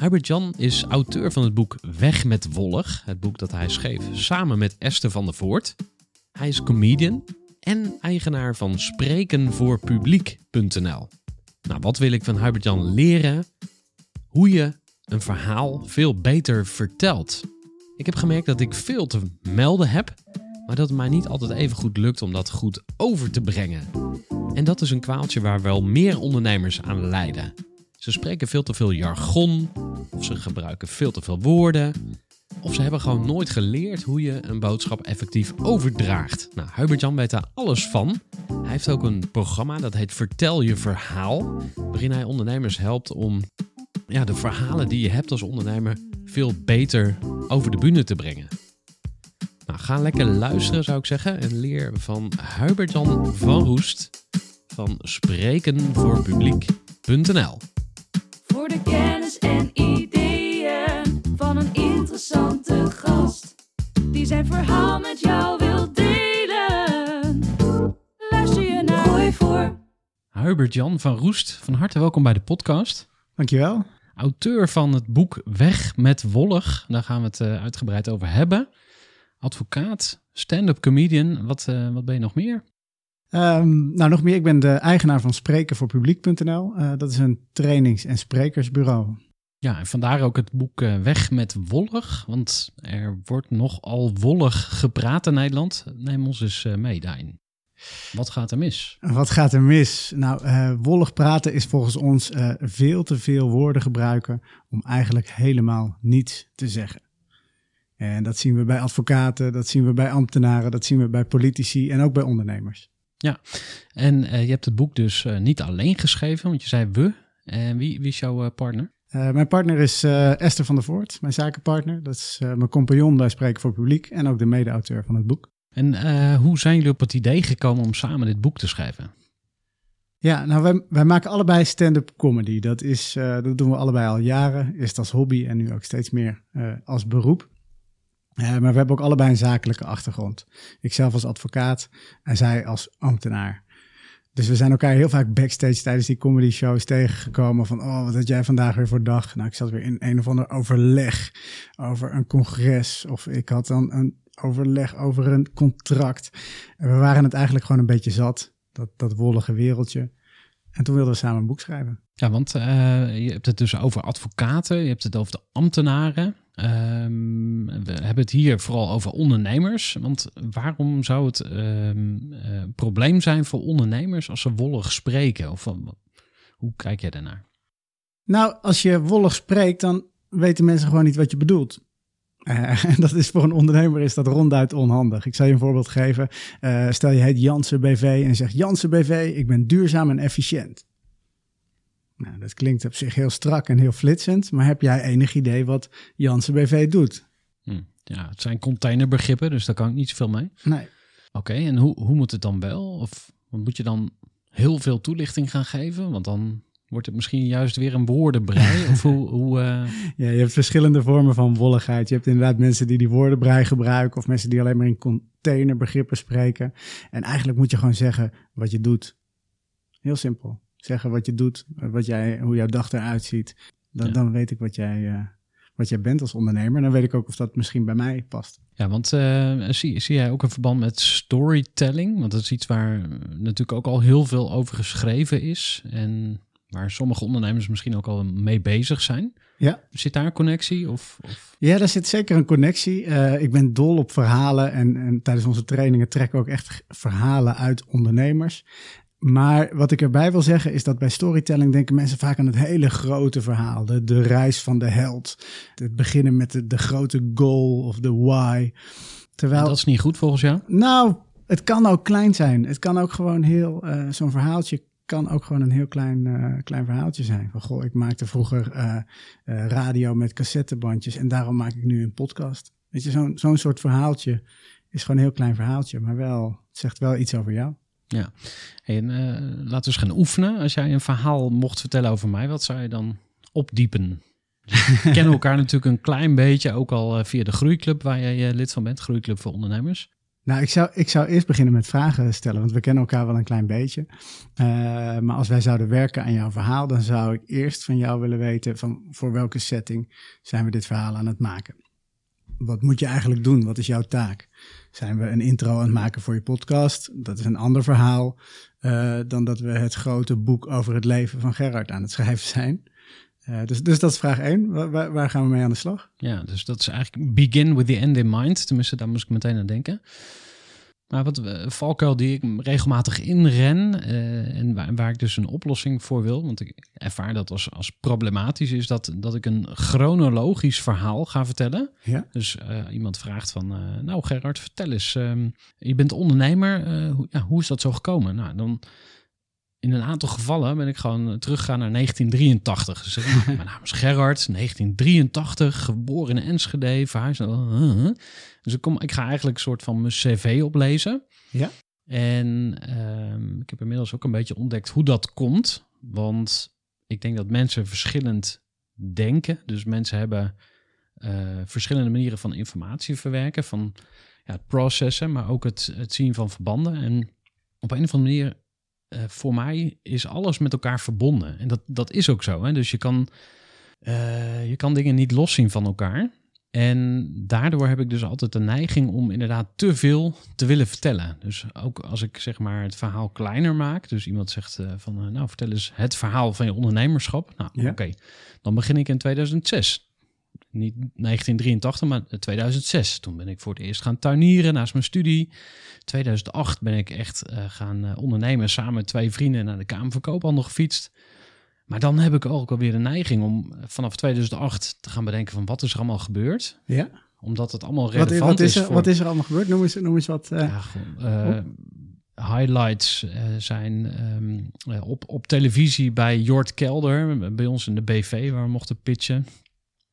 Hubert-Jan is auteur van het boek Weg met Wollig. Het boek dat hij schreef samen met Esther van der Voort. Hij is comedian en eigenaar van sprekenvoorpubliek.nl. Nou, wat wil ik van Hubert-Jan leren? Hoe je een verhaal veel beter vertelt. Ik heb gemerkt dat ik veel te melden heb, maar dat het mij niet altijd even goed lukt om dat goed over te brengen. En dat is een kwaaltje waar wel meer ondernemers aan lijden. Ze spreken veel te veel jargon, of ze gebruiken veel te veel woorden, of ze hebben gewoon nooit geleerd hoe je een boodschap effectief overdraagt. Nou, Hubert-Jan weet daar alles van. Hij heeft ook een programma dat heet Vertel je verhaal, waarin hij ondernemers helpt om ja, de verhalen die je hebt als ondernemer veel beter over de bühne te brengen. Nou, ga lekker luisteren zou ik zeggen en leer van Hubert-Jan van Roest van sprekenvoorpubliek.nl. Voor de kennis en ideeën van een interessante gast. Die zijn verhaal met jou wil delen. Luister je naar Groeivoer. Hubert-Jan van Roest, van harte welkom bij de podcast. Dankjewel. Auteur van het boek Weg met Wollig, daar gaan we het eh, uitgebreid over hebben. Advocaat, stand-up comedian, wat, eh, wat ben je nog meer? Ehm, nou, nog meer. Ik ben de eigenaar van sprekenvoorpubliek.nl. Eh dat is een trainings- en sprekersbureau. Ja, en vandaar ook het boek eh, Weg met Wollig, want er wordt nogal wollig gepraat in Nederland. Neem ons eens eh, mee daarin. Wat gaat er mis? Wat gaat er mis? Nou, wollig praten is volgens ons veel te veel woorden gebruiken om eigenlijk helemaal niets te zeggen. En dat zien we bij advocaten, dat zien we bij ambtenaren, dat zien we bij politici en ook bij ondernemers. En eh, je hebt het boek dus eh, niet alleen geschreven, want je zei we. En wie, wie is jouw eh, partner? Eh, mijn partner is eh, Esther van der Voort, mijn zakenpartner. Dat is eh, mijn compagnon bij Spreken voor Publiek en ook de mede-auteur van het boek. En eh, hoe zijn jullie op het idee gekomen om samen dit boek te schrijven? Ja, nou, wij, wij maken allebei stand-up comedy. Dat, is, eh, dat doen we allebei al jaren. Eerst als hobby en nu ook steeds meer eh, als beroep. Eh, maar we hebben ook allebei een zakelijke achtergrond. Ikzelf als advocaat en zij als ambtenaar. Dus we zijn elkaar heel vaak backstage tijdens die comedy shows tegengekomen. Van, oh, wat had jij vandaag weer voor dag? Nou, ik zat weer in een of ander overleg over een congres. Of ik had dan een overleg over een contract. En we waren het eigenlijk gewoon een beetje zat. Dat, dat wollige wereldje. En toen wilden we samen een boek schrijven. Ja, want eh, je hebt het dus over advocaten, je hebt het over de ambtenaren. Ehm, we hebben het hier vooral over ondernemers. Want waarom zou het eh, een probleem zijn voor ondernemers als ze wollig spreken? Of wat- hoe kijk jij daarnaar? Nou, als je wollig spreekt, dan weten mensen gewoon niet wat je bedoelt. Eh, En dat is voor een ondernemer is dat ronduit onhandig. Ik zal je een voorbeeld geven. Eh, stel je heet Jansen BV en je zegt Jansen BV, ik ben duurzaam en efficiënt. Nou, dat klinkt op zich heel strak en heel flitsend, maar heb jij enig idee wat Jansen BV doet? Hm. Ja, het zijn containerbegrippen, dus daar kan ik niet zoveel mee. Nee. Oké, en hoe, hoe moet het dan wel? Of moet je dan heel veel toelichting gaan geven? Want dan Wordt het misschien juist weer een woordenbrei? of hoe... hoe eh, Ja, je hebt verschillende vormen van wolligheid. Je hebt inderdaad mensen die die woordenbrei gebruiken... of mensen die alleen maar in containerbegrippen spreken. En eigenlijk moet je gewoon zeggen wat je doet. Heel simpel. Zeggen wat je doet, wat jij, hoe jouw dag eruit ziet. Dan, Ja. dan weet ik wat jij, eh, wat jij bent als ondernemer. En dan weet ik ook of dat misschien bij mij past. Ja, want eh, zie, zie jij ook een verband met storytelling? Want dat is iets waar eh, natuurlijk ook al heel veel over geschreven is. En waar sommige ondernemers misschien ook al mee bezig zijn. Ja. Zit daar een connectie? Of, of... Ja, daar zit zeker een connectie. Eh, ik ben dol op verhalen en, en tijdens onze trainingen trekken we ook echt verhalen uit ondernemers. Maar wat ik erbij wil zeggen is dat bij storytelling denken mensen vaak aan het hele grote verhaal. De, de reis van de held. Het beginnen met de, de grote goal of de why. Terwijl, Dat is niet goed volgens jou? nou, het kan ook klein zijn. Het kan ook gewoon heel, eh, zo'n verhaaltje kan ook gewoon een heel klein, eh, klein verhaaltje zijn. Van goh, ik maakte vroeger eh, eh, radio met cassettebandjes en daarom maak ik nu een podcast. Weet je, zo'n zo'n soort verhaaltje is gewoon een heel klein verhaaltje, maar wel, het zegt wel iets over jou. Ja. En, laten we eens gaan oefenen. Als jij een verhaal mocht vertellen over mij, wat zou je dan opdiepen? We kennen elkaar natuurlijk een klein beetje, ook al via de Groeiclub waar jij lid van bent. Groeiclub voor ondernemers. Nou, ik zou, ik zou eerst beginnen met vragen stellen, want we kennen elkaar wel een klein beetje. Eh, maar als wij zouden werken aan jouw verhaal, dan zou ik eerst van jou willen weten van voor welke setting zijn we dit verhaal aan het maken. Wat moet je eigenlijk doen? Wat is jouw taak? Zijn we een intro aan het maken voor je podcast? Dat is een ander verhaal eh, dan dat we het grote boek over het leven van Gerard aan het schrijven zijn. Eh, dus, dus dat is vraag één. Waar, waar- waar gaan we mee aan de slag? Ja, dus dat is eigenlijk begin with the end in mind. Tenminste, daar moest ik meteen aan denken. Maar wat eh, valkuil die ik regelmatig inren eh, en waar, waar ik dus een oplossing voor wil, want ik ervaar dat als, als problematisch, is dat, dat ik een chronologisch verhaal ga vertellen. Ja? Dus iemand vraagt van, nou Gerard, vertel eens, ehm, je bent ondernemer, hoe, ja, hoe is dat zo gekomen? Nou, dan in een aantal gevallen ben ik gewoon teruggegaan naar 1983. Dus ik, mijn naam is Gerard, 1983, geboren in Enschede, verhuisd. Dus ik, kom, ik ga eigenlijk een soort van mijn cv oplezen. Ja. En ehm, ik heb inmiddels ook een beetje ontdekt hoe dat komt. Want ik denk dat mensen verschillend denken. Dus mensen hebben eh, verschillende manieren van informatie verwerken. Van ja, het processen, maar ook het, het zien van verbanden. En op een of andere manier, eh, voor mij is alles met elkaar verbonden. En dat, dat is ook zo. Hè? Dus je kan, eh, je kan dingen niet loszien van elkaar. En daardoor heb ik dus altijd de neiging om inderdaad te veel te willen vertellen. Dus ook als ik zeg maar het verhaal kleiner maak. Dus iemand zegt eh, van nou vertel eens het verhaal van je ondernemerschap. Nou Ja. oké, dan begin ik in 2006. Niet 1983, maar 2006. Toen ben ik voor het eerst gaan tuinieren naast mijn studie. 2008 ben ik echt eh, gaan eh, ondernemen samen met twee vrienden naar de Kamer van Koophandel gefietst. Maar dan heb ik ook alweer de neiging om eh, vanaf 2008 te gaan bedenken van wat is er allemaal gebeurd. Ja? Omdat het allemaal relevant wat, is er, voor... wat is er allemaal gebeurd? Noem eens, noem eens wat. Ja, gewoon, highlights zijn ehm, eh, op, op televisie bij Jort Kelder, bij ons in de BV, waar we mochten pitchen.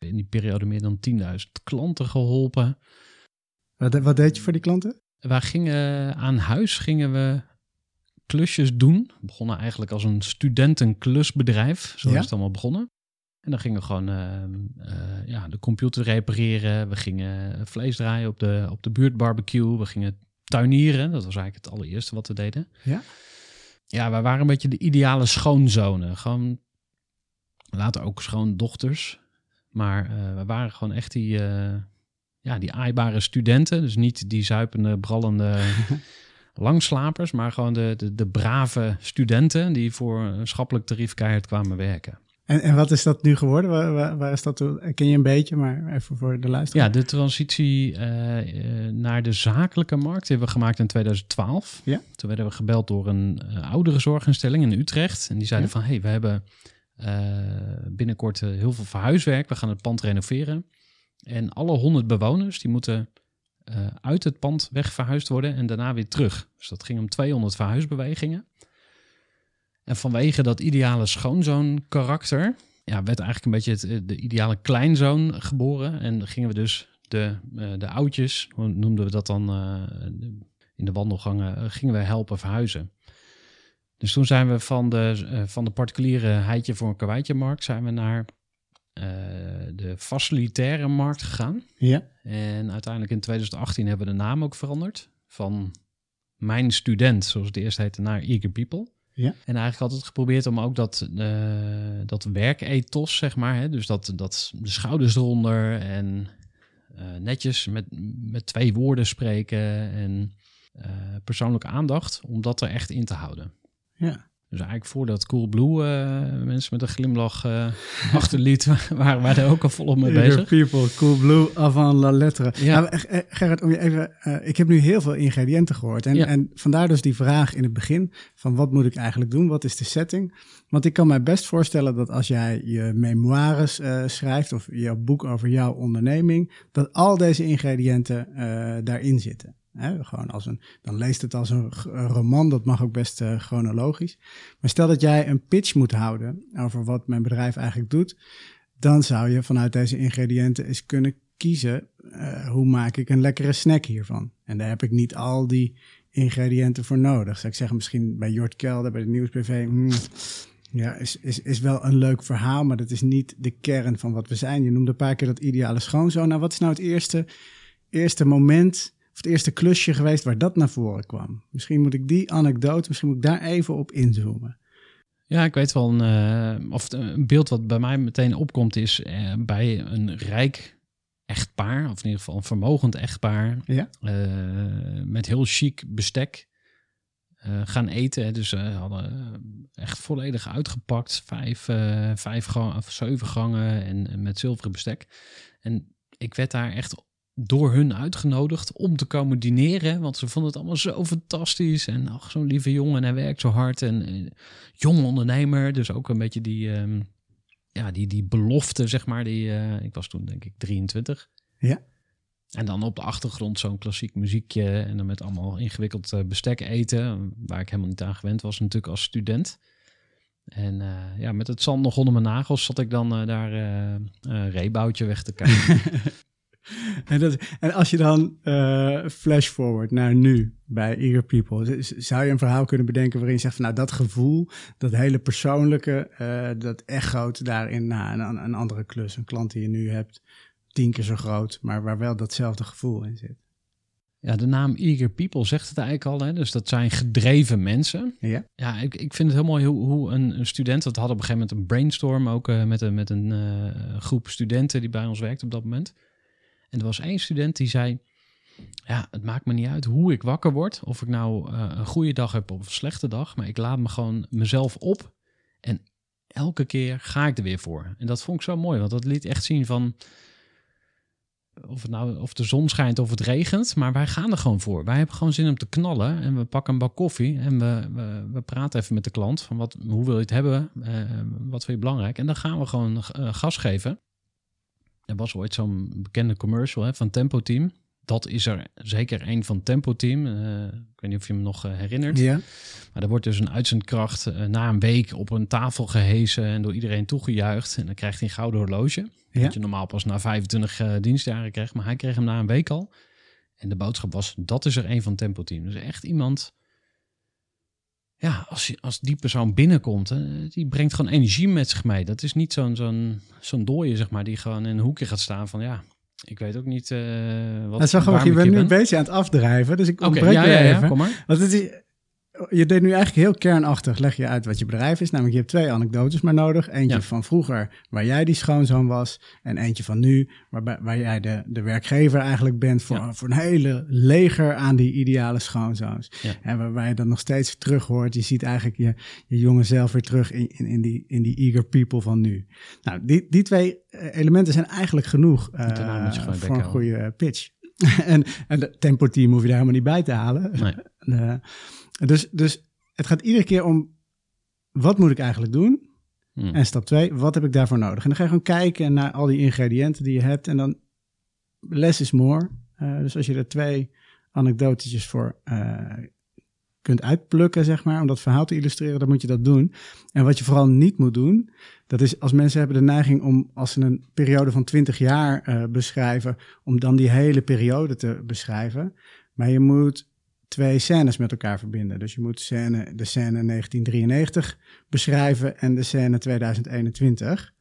In die periode meer dan 10.000 klanten geholpen. wat, wat deed je voor die klanten? Wij gingen aan huis gingen we klusjes doen. We begonnen eigenlijk als een studentenklusbedrijf. Zo Ja? is het allemaal begonnen. En dan gingen we gewoon ehm, eh, ja, de computer repareren. We gingen vlees draaien op de, op de buurtbarbecue. We gingen tuinieren. Dat was eigenlijk het allereerste wat we deden. Ja? Ja, wij waren een beetje de ideale schoonzonen. Gewoon later ook schoondochters. Maar eh, we waren gewoon echt die, eh, ja, die aaibare studenten. Dus niet die zuipende, brallende langslapers. Maar gewoon de, de, de brave studenten die voor een schappelijk tarief keihard kwamen werken. En, en wat is dat nu geworden? Waar, waar, waar is dat toe? Ken je een beetje, maar even voor de luisteraar. Ja, de transitie eh, naar de zakelijke markt hebben we gemaakt in 2012. Ja. Toen werden we gebeld door een uh, oudere zorginstelling in Utrecht. En die zeiden Ja. van, hey, we hebben uh, binnenkort uh, heel veel verhuiswerk. We gaan het pand renoveren. En alle 100 bewoners, die moeten uh, uit het pand weg verhuisd worden en daarna weer terug. Dus dat ging om 200 verhuisbewegingen. En vanwege dat ideale schoonzoon karakter, ja, werd eigenlijk een beetje het, de ideale kleinzoon geboren. En gingen we dus de, de oudjes, hoe noemden we dat dan in de wandelgangen, gingen we helpen verhuizen. Dus toen zijn we van de, eh, van de particuliere heitje voor een karweitje markt zijn we naar eh, de facilitaire markt gegaan. Ja. En uiteindelijk in 2018 hebben we de naam ook veranderd. Van mijn student, zoals het eerst heette, naar Eager People. Ja. En eigenlijk altijd geprobeerd om ook dat, eh dat werkethos, zeg maar. Hè, dus dat, dat de schouders eronder en netjes met, met twee woorden spreken en persoonlijke aandacht, om dat er echt in te houden. Ja. Dus eigenlijk voordat Cool Blue eh, mensen met een glimlach eh achterliet, waren wij er ook al volop mee bezig. People, Cool Blue, avant la lettre. Ja. Nou, eh, Gerrit, om je even, ik heb nu heel veel ingrediënten gehoord. En, Ja. en vandaar dus die vraag in het begin van wat moet ik eigenlijk doen? Wat is de setting? Want ik kan mij best voorstellen dat als jij je memoires schrijft of je boek over jouw onderneming, dat al deze ingrediënten daarin zitten. Gewoon als een, dan leest het als een roman, dat mag ook best eh, chronologisch. Maar stel dat jij een pitch moet houden over wat mijn bedrijf eigenlijk doet, dan zou je vanuit deze ingrediënten eens kunnen kiezen eh, hoe maak ik een lekkere snack hiervan. En daar heb ik niet al die ingrediënten voor nodig. Zou ik zeggen, misschien bij Jort Kelder, bij de Nieuwsbv, hmm, ja, is, is, is wel een leuk verhaal, maar dat is niet de kern van wat we zijn. Je noemde een paar keer dat ideale schoonzoon. Nou, wat is nou het eerste, eerste moment of het eerste klusje geweest waar dat naar voren kwam? Misschien moet ik die anekdote, misschien moet ik daar even op inzoomen. Ja, ik weet wel, een, eh, of het- een beeld wat bij mij meteen opkomt is eh, bij een rijk echtpaar, of in ieder geval een vermogend echtpaar, Ja. eh, met heel chic bestek eh, gaan eten. Dus ze hadden eh, echt volledig uitgepakt, vijf, eh, vijf gang, of zeven gangen en, en met zilveren bestek. En ik werd daar echt door hun uitgenodigd om te komen dineren, want ze vonden het allemaal zo fantastisch en ach, zo'n lieve jongen en hij werkt zo hard en jong ondernemer, dus ook een beetje die, ehm, ja, die, die belofte, zeg maar. Die, eh, ik was toen denk ik 23. Ja. En dan op de achtergrond zo'n klassiek muziekje en dan met allemaal ingewikkeld eh, bestek eten, waar ik helemaal niet aan gewend was natuurlijk als student. En eh, ja, met het zand nog onder mijn nagels zat ik dan daar eh, reeboutje weg te kijken. En, dat, en als je dan eh, flash forward naar nu bij Eager People, zou je een verhaal kunnen bedenken waarin je zegt van nou dat gevoel, dat hele persoonlijke, eh, dat echoot daarin na een, een andere klus, een klant die je nu hebt, tien keer zo groot, maar waar wel datzelfde gevoel in zit. ja, de naam Eager People zegt het eigenlijk al, hè? dus dat zijn gedreven mensen. Ja, Ja, ik, ik vind het heel mooi hoe, hoe een, een student, dat had op een gegeven moment een brainstorm ook eh, met een, met een groep studenten die bij ons werkte op dat moment. En er was één student die zei, ja, het maakt me niet uit hoe ik wakker word, of ik nou eh, een goede dag heb of een slechte dag, maar ik laat me gewoon mezelf op en elke keer ga ik er weer voor. En dat vond ik zo mooi, want dat liet echt zien van, of, het nou, of de zon schijnt of het regent, maar wij gaan er gewoon voor. Wij hebben gewoon zin om te knallen en we pakken een bak koffie en we, we, we praten even met de klant van wat, hoe wil je het hebben, eh, wat vind je belangrijk. En dan gaan we gewoon eh, gas geven. Er was ooit zo'n bekende commercial hè, van Tempo Team. Dat is er zeker een van Tempo Team. Eh, ik weet niet of je hem nog eh, herinnert. ja, Maar er wordt dus een uitzendkracht eh, na een week op een tafel gehesen en door iedereen toegejuicht. En dan krijgt hij een gouden horloge. Ja. Dat je normaal pas na 25 eh, dienstjaren krijgt. Maar hij kreeg hem na een week al. En de boodschap was, dat is er een van Tempo Team. Dus echt iemand... Ja, als, als die persoon binnenkomt, hè, die brengt gewoon energie met zich mee. Dat is niet zo'n zo'n zo'n dooie, zeg maar, die gewoon in een hoekje gaat staan van... Ja, ik weet ook niet eh wat... dat is wel grappig. Je bent nu een beetje aan het afdrijven, dus ik Oké, ontbreek ja, je ja, ja, even. kom maar. Want het is, je deed nu eigenlijk heel kernachtig, leg je uit wat je bedrijf is. Namelijk, je hebt twee anekdotes maar nodig. Eentje Ja. van vroeger, waar jij die schoonzoon was. En eentje van nu, waarbij, waar jij de, de werkgever eigenlijk bent voor, Ja. voor een hele leger aan die ideale schoonzoons. Ja. En waarbij je dan nog steeds terug hoort. Je ziet eigenlijk je, je jonge zelf weer terug in, in, in, die, in die eager people van nu. Nou, die, die twee eh, elementen zijn eigenlijk genoeg eh, voor een goede pitch. en, en de tempo team hoef je daar helemaal niet bij te halen. Nee. Dus, dus het gaat iedere keer om wat moet ik eigenlijk doen? Hm. En stap twee, wat heb ik daarvoor nodig? En dan ga je gewoon kijken naar al die ingrediënten die je hebt. En dan less is more. Eh, dus als je er twee anekdotetjes voor eh, kunt uitplukken, zeg maar, om dat verhaal te illustreren, dan moet je dat doen. En wat je vooral niet moet doen, dat is als mensen hebben de neiging om, als ze een periode van 20 jaar eh, beschrijven, om dan die hele periode te beschrijven. Maar je moet twee scènes met elkaar verbinden. Dus je moet scène, de scène 1993 beschrijven en de scène 2021.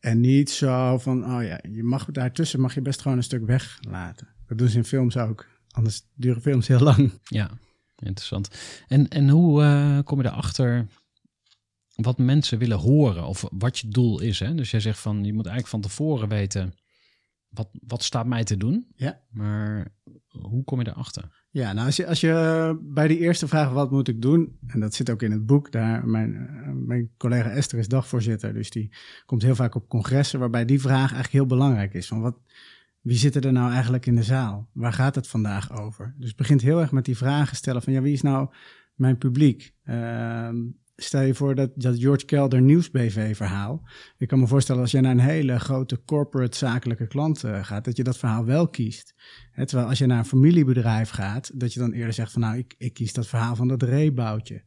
En niet zo van, oh ja, je mag daartussen mag je best gewoon een stuk weglaten. Dat doen ze in films ook. Anders duren films heel lang. Ja, interessant. En, en hoe eh, kom je erachter wat mensen willen horen of wat je doel is? Hè? Dus jij zegt van, je moet eigenlijk van tevoren weten, wat, wat staat mij te doen? Ja. Maar hoe kom je erachter? Ja, nou als je, als je bij die eerste vraag, wat moet ik doen? En dat zit ook in het boek. Daar, mijn, eh, mijn collega Esther is dagvoorzitter, dus die komt heel vaak op congressen waarbij die vraag eigenlijk heel belangrijk is. Van wat, wie zitten er nou eigenlijk in de zaal? Waar gaat het vandaag over? Dus begint heel erg met die vragen stellen van ja, wie is nou mijn publiek? Ehm, stel je voor dat, dat George Kelder Nieuws BV verhaal. Ik kan me voorstellen als je naar een hele grote corporate zakelijke klant uh, gaat, dat je dat verhaal wel kiest. Terwijl als je naar een familiebedrijf gaat, dat je dan eerder zegt van nou, ik, ik kies dat verhaal van dat reeboutje.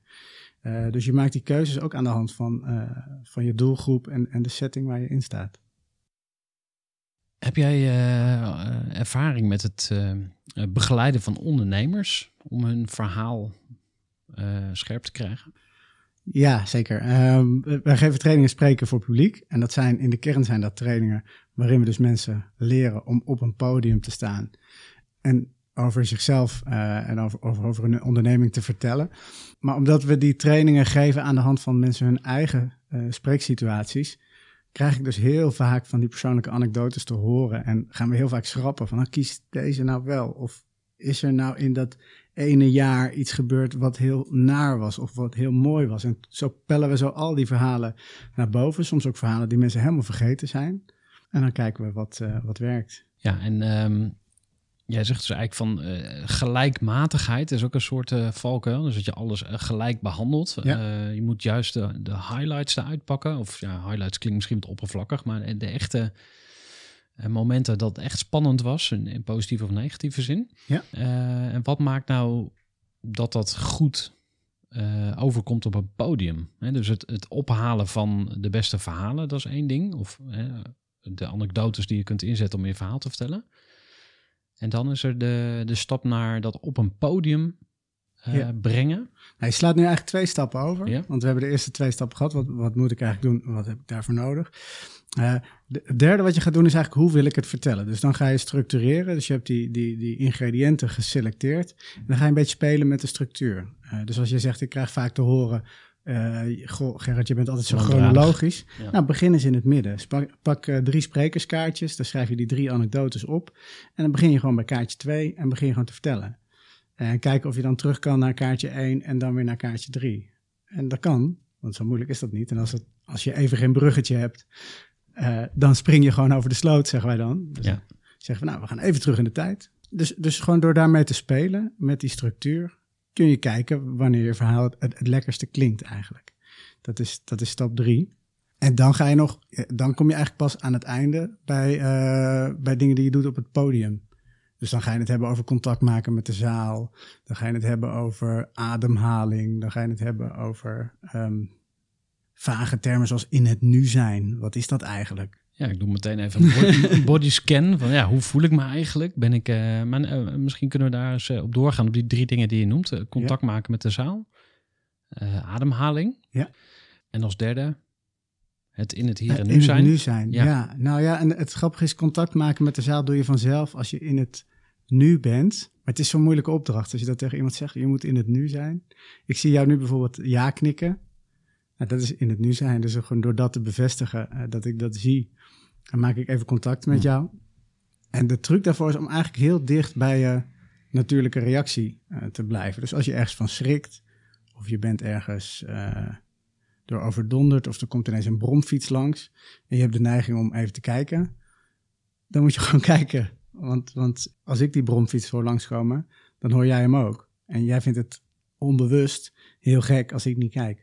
Uh, dus je maakt die keuzes ook aan de hand van, uh, van je doelgroep en, en de setting waar je in staat. Heb jij ervaring met het begeleiden van ondernemers om hun verhaal scherp te krijgen? Ja, zeker. Um, wij geven trainingen spreken voor publiek. En dat zijn in de kern zijn dat trainingen waarin we dus mensen leren om op een podium te staan. En over zichzelf en over, over, over een onderneming te vertellen. Maar omdat we die trainingen geven aan de hand van mensen hun eigen spreeksituaties, krijg ik dus heel vaak van die persoonlijke anekdotes te horen. En gaan we heel vaak schrappen van, nou, kies deze nou wel. Of is er nou in dat ene jaar iets gebeurd wat heel naar was of wat heel mooi was. En zo pellen we zo al die verhalen naar boven. Soms ook verhalen die mensen helemaal vergeten zijn. En dan kijken we wat, uh, wat werkt. Ja, en um, jij zegt dus eigenlijk van uh, gelijkmatigheid is ook een soort uh, valkuil. Dus dat je alles gelijk behandelt. Ja. je moet juist de, de highlights eruit pakken. Of ja, highlights klinkt misschien wat oppervlakkig, maar de echte momenten dat echt spannend was, in, in positieve of negatieve zin. Ja. Uh, en wat maakt nou dat dat goed uh, overkomt op een podium? He, dus het, het ophalen van de beste verhalen, dat is één ding. Of he, de anekdotes die je kunt inzetten om je verhaal te vertellen. En dan is er de, de stap naar dat op een podium uh, ja. brengen. Hij slaat nu eigenlijk twee stappen over. Ja. Want we hebben de eerste twee stappen gehad. Wat, wat moet ik eigenlijk doen? Wat heb ik daarvoor nodig? Uh, de, het derde wat je gaat doen is eigenlijk hoe wil ik het vertellen. Dus dan ga je structureren. Dus je hebt die, die, die ingrediënten geselecteerd. En dan ga je een beetje spelen met de structuur. Uh, dus als je zegt, ik krijg vaak te horen... Uh, goh, Gerrit, je bent altijd zo chronologisch. Ja. Nou, begin eens in het midden. Pak, pak drie sprekerskaartjes, dan schrijf je die drie anekdotes op. En dan begin je gewoon bij kaartje 2 en begin je gewoon te vertellen. En kijken of je dan terug kan naar kaartje 1 en dan weer naar kaartje 3. En dat kan, want zo moeilijk is dat niet. En als, het, als je even geen bruggetje hebt, uh, dan spring je gewoon over de sloot, zeggen wij dan. Dus ja. zeggen we, nou, we gaan even terug in de tijd. Dus, dus gewoon door daarmee te spelen, met die structuur, kun je kijken wanneer je verhaal het, het, het lekkerste klinkt eigenlijk. Dat is, dat is stap 3. En dan ga je nog, dan kom je eigenlijk pas aan het einde bij, uh, bij dingen die je doet op het podium. Dus dan ga je het hebben over contact maken met de zaal. Dan ga je het hebben over ademhaling. Dan ga je het hebben over um, vage termen zoals in het nu zijn. Wat is dat eigenlijk? Ja, ik doe meteen even een body, body scan. Van ja, hoe voel ik me eigenlijk? Ben ik, uh, maar, uh, misschien kunnen we daar eens uh, op doorgaan op die drie dingen die je noemt. contact ja. maken met de zaal. ademhaling. Ja. En als derde, het in het hier en nu in zijn. Het nu zijn, ja. ja. Nou ja, en het grappige is, contact maken met de zaal doe je vanzelf als je in het nu bent. Maar het is zo'n moeilijke opdracht als je dat tegen iemand zegt. Je moet in het nu zijn. Ik zie jou nu bijvoorbeeld ja knikken. Dat is in het nu zijn. Dus gewoon door dat te bevestigen uh, dat ik dat zie, dan maak ik even contact met jou. En de truc daarvoor is om eigenlijk heel dicht bij je natuurlijke reactie uh, te blijven. Dus als je ergens van schrikt, of je bent ergens uh, door overdonderd, of er komt ineens een bromfiets langs, en je hebt de neiging om even te kijken, dan moet je gewoon kijken want, want als ik die bromfiets hoor langskomen, dan hoor jij hem ook. En jij vindt het onbewust heel gek als ik niet kijk.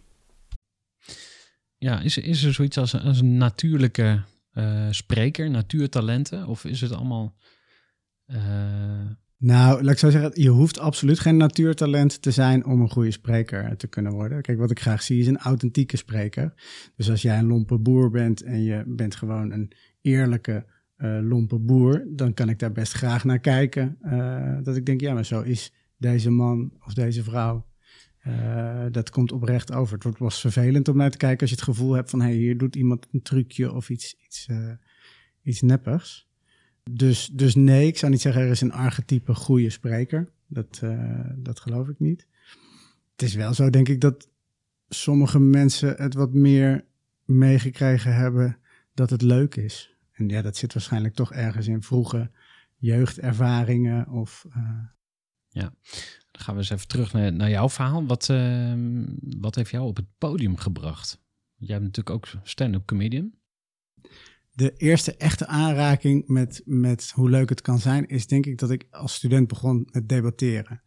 Ja, is, is er zoiets als, een natuurlijke uh, spreker, natuurtalenten? Of is het allemaal... Uh... Nou, laat ik zo zeggen, je hoeft absoluut geen natuurtalent te zijn om een goede spreker te kunnen worden. Kijk, wat ik graag zie is een authentieke spreker. Dus als jij een lompe boer bent en je bent gewoon een eerlijke, uh, lompe boer, dan kan ik daar best graag naar kijken. Dat ik denk, ja, maar zo is deze man of deze vrouw. Uh, dat komt oprecht over. Het wordt wel vervelend om naar te kijken als je het gevoel hebt van... hey, hier doet iemand een trucje of iets, iets, iets neppigs. Dus, dus nee, ik zou niet zeggen er is een archetype goede spreker. Dat, dat geloof ik niet. Het is wel zo, denk ik, dat sommige mensen het wat meer meegekregen hebben dat het leuk is. En ja, dat zit waarschijnlijk toch ergens in vroege jeugdervaringen of... Ja, gaan we eens even terug naar, naar jouw verhaal. Wat, uh, wat heeft jou op het podium gebracht? Jij bent natuurlijk ook stand-up comedian. De eerste echte aanraking met, met hoe leuk het kan zijn, is denk ik dat ik als student begon met debatteren.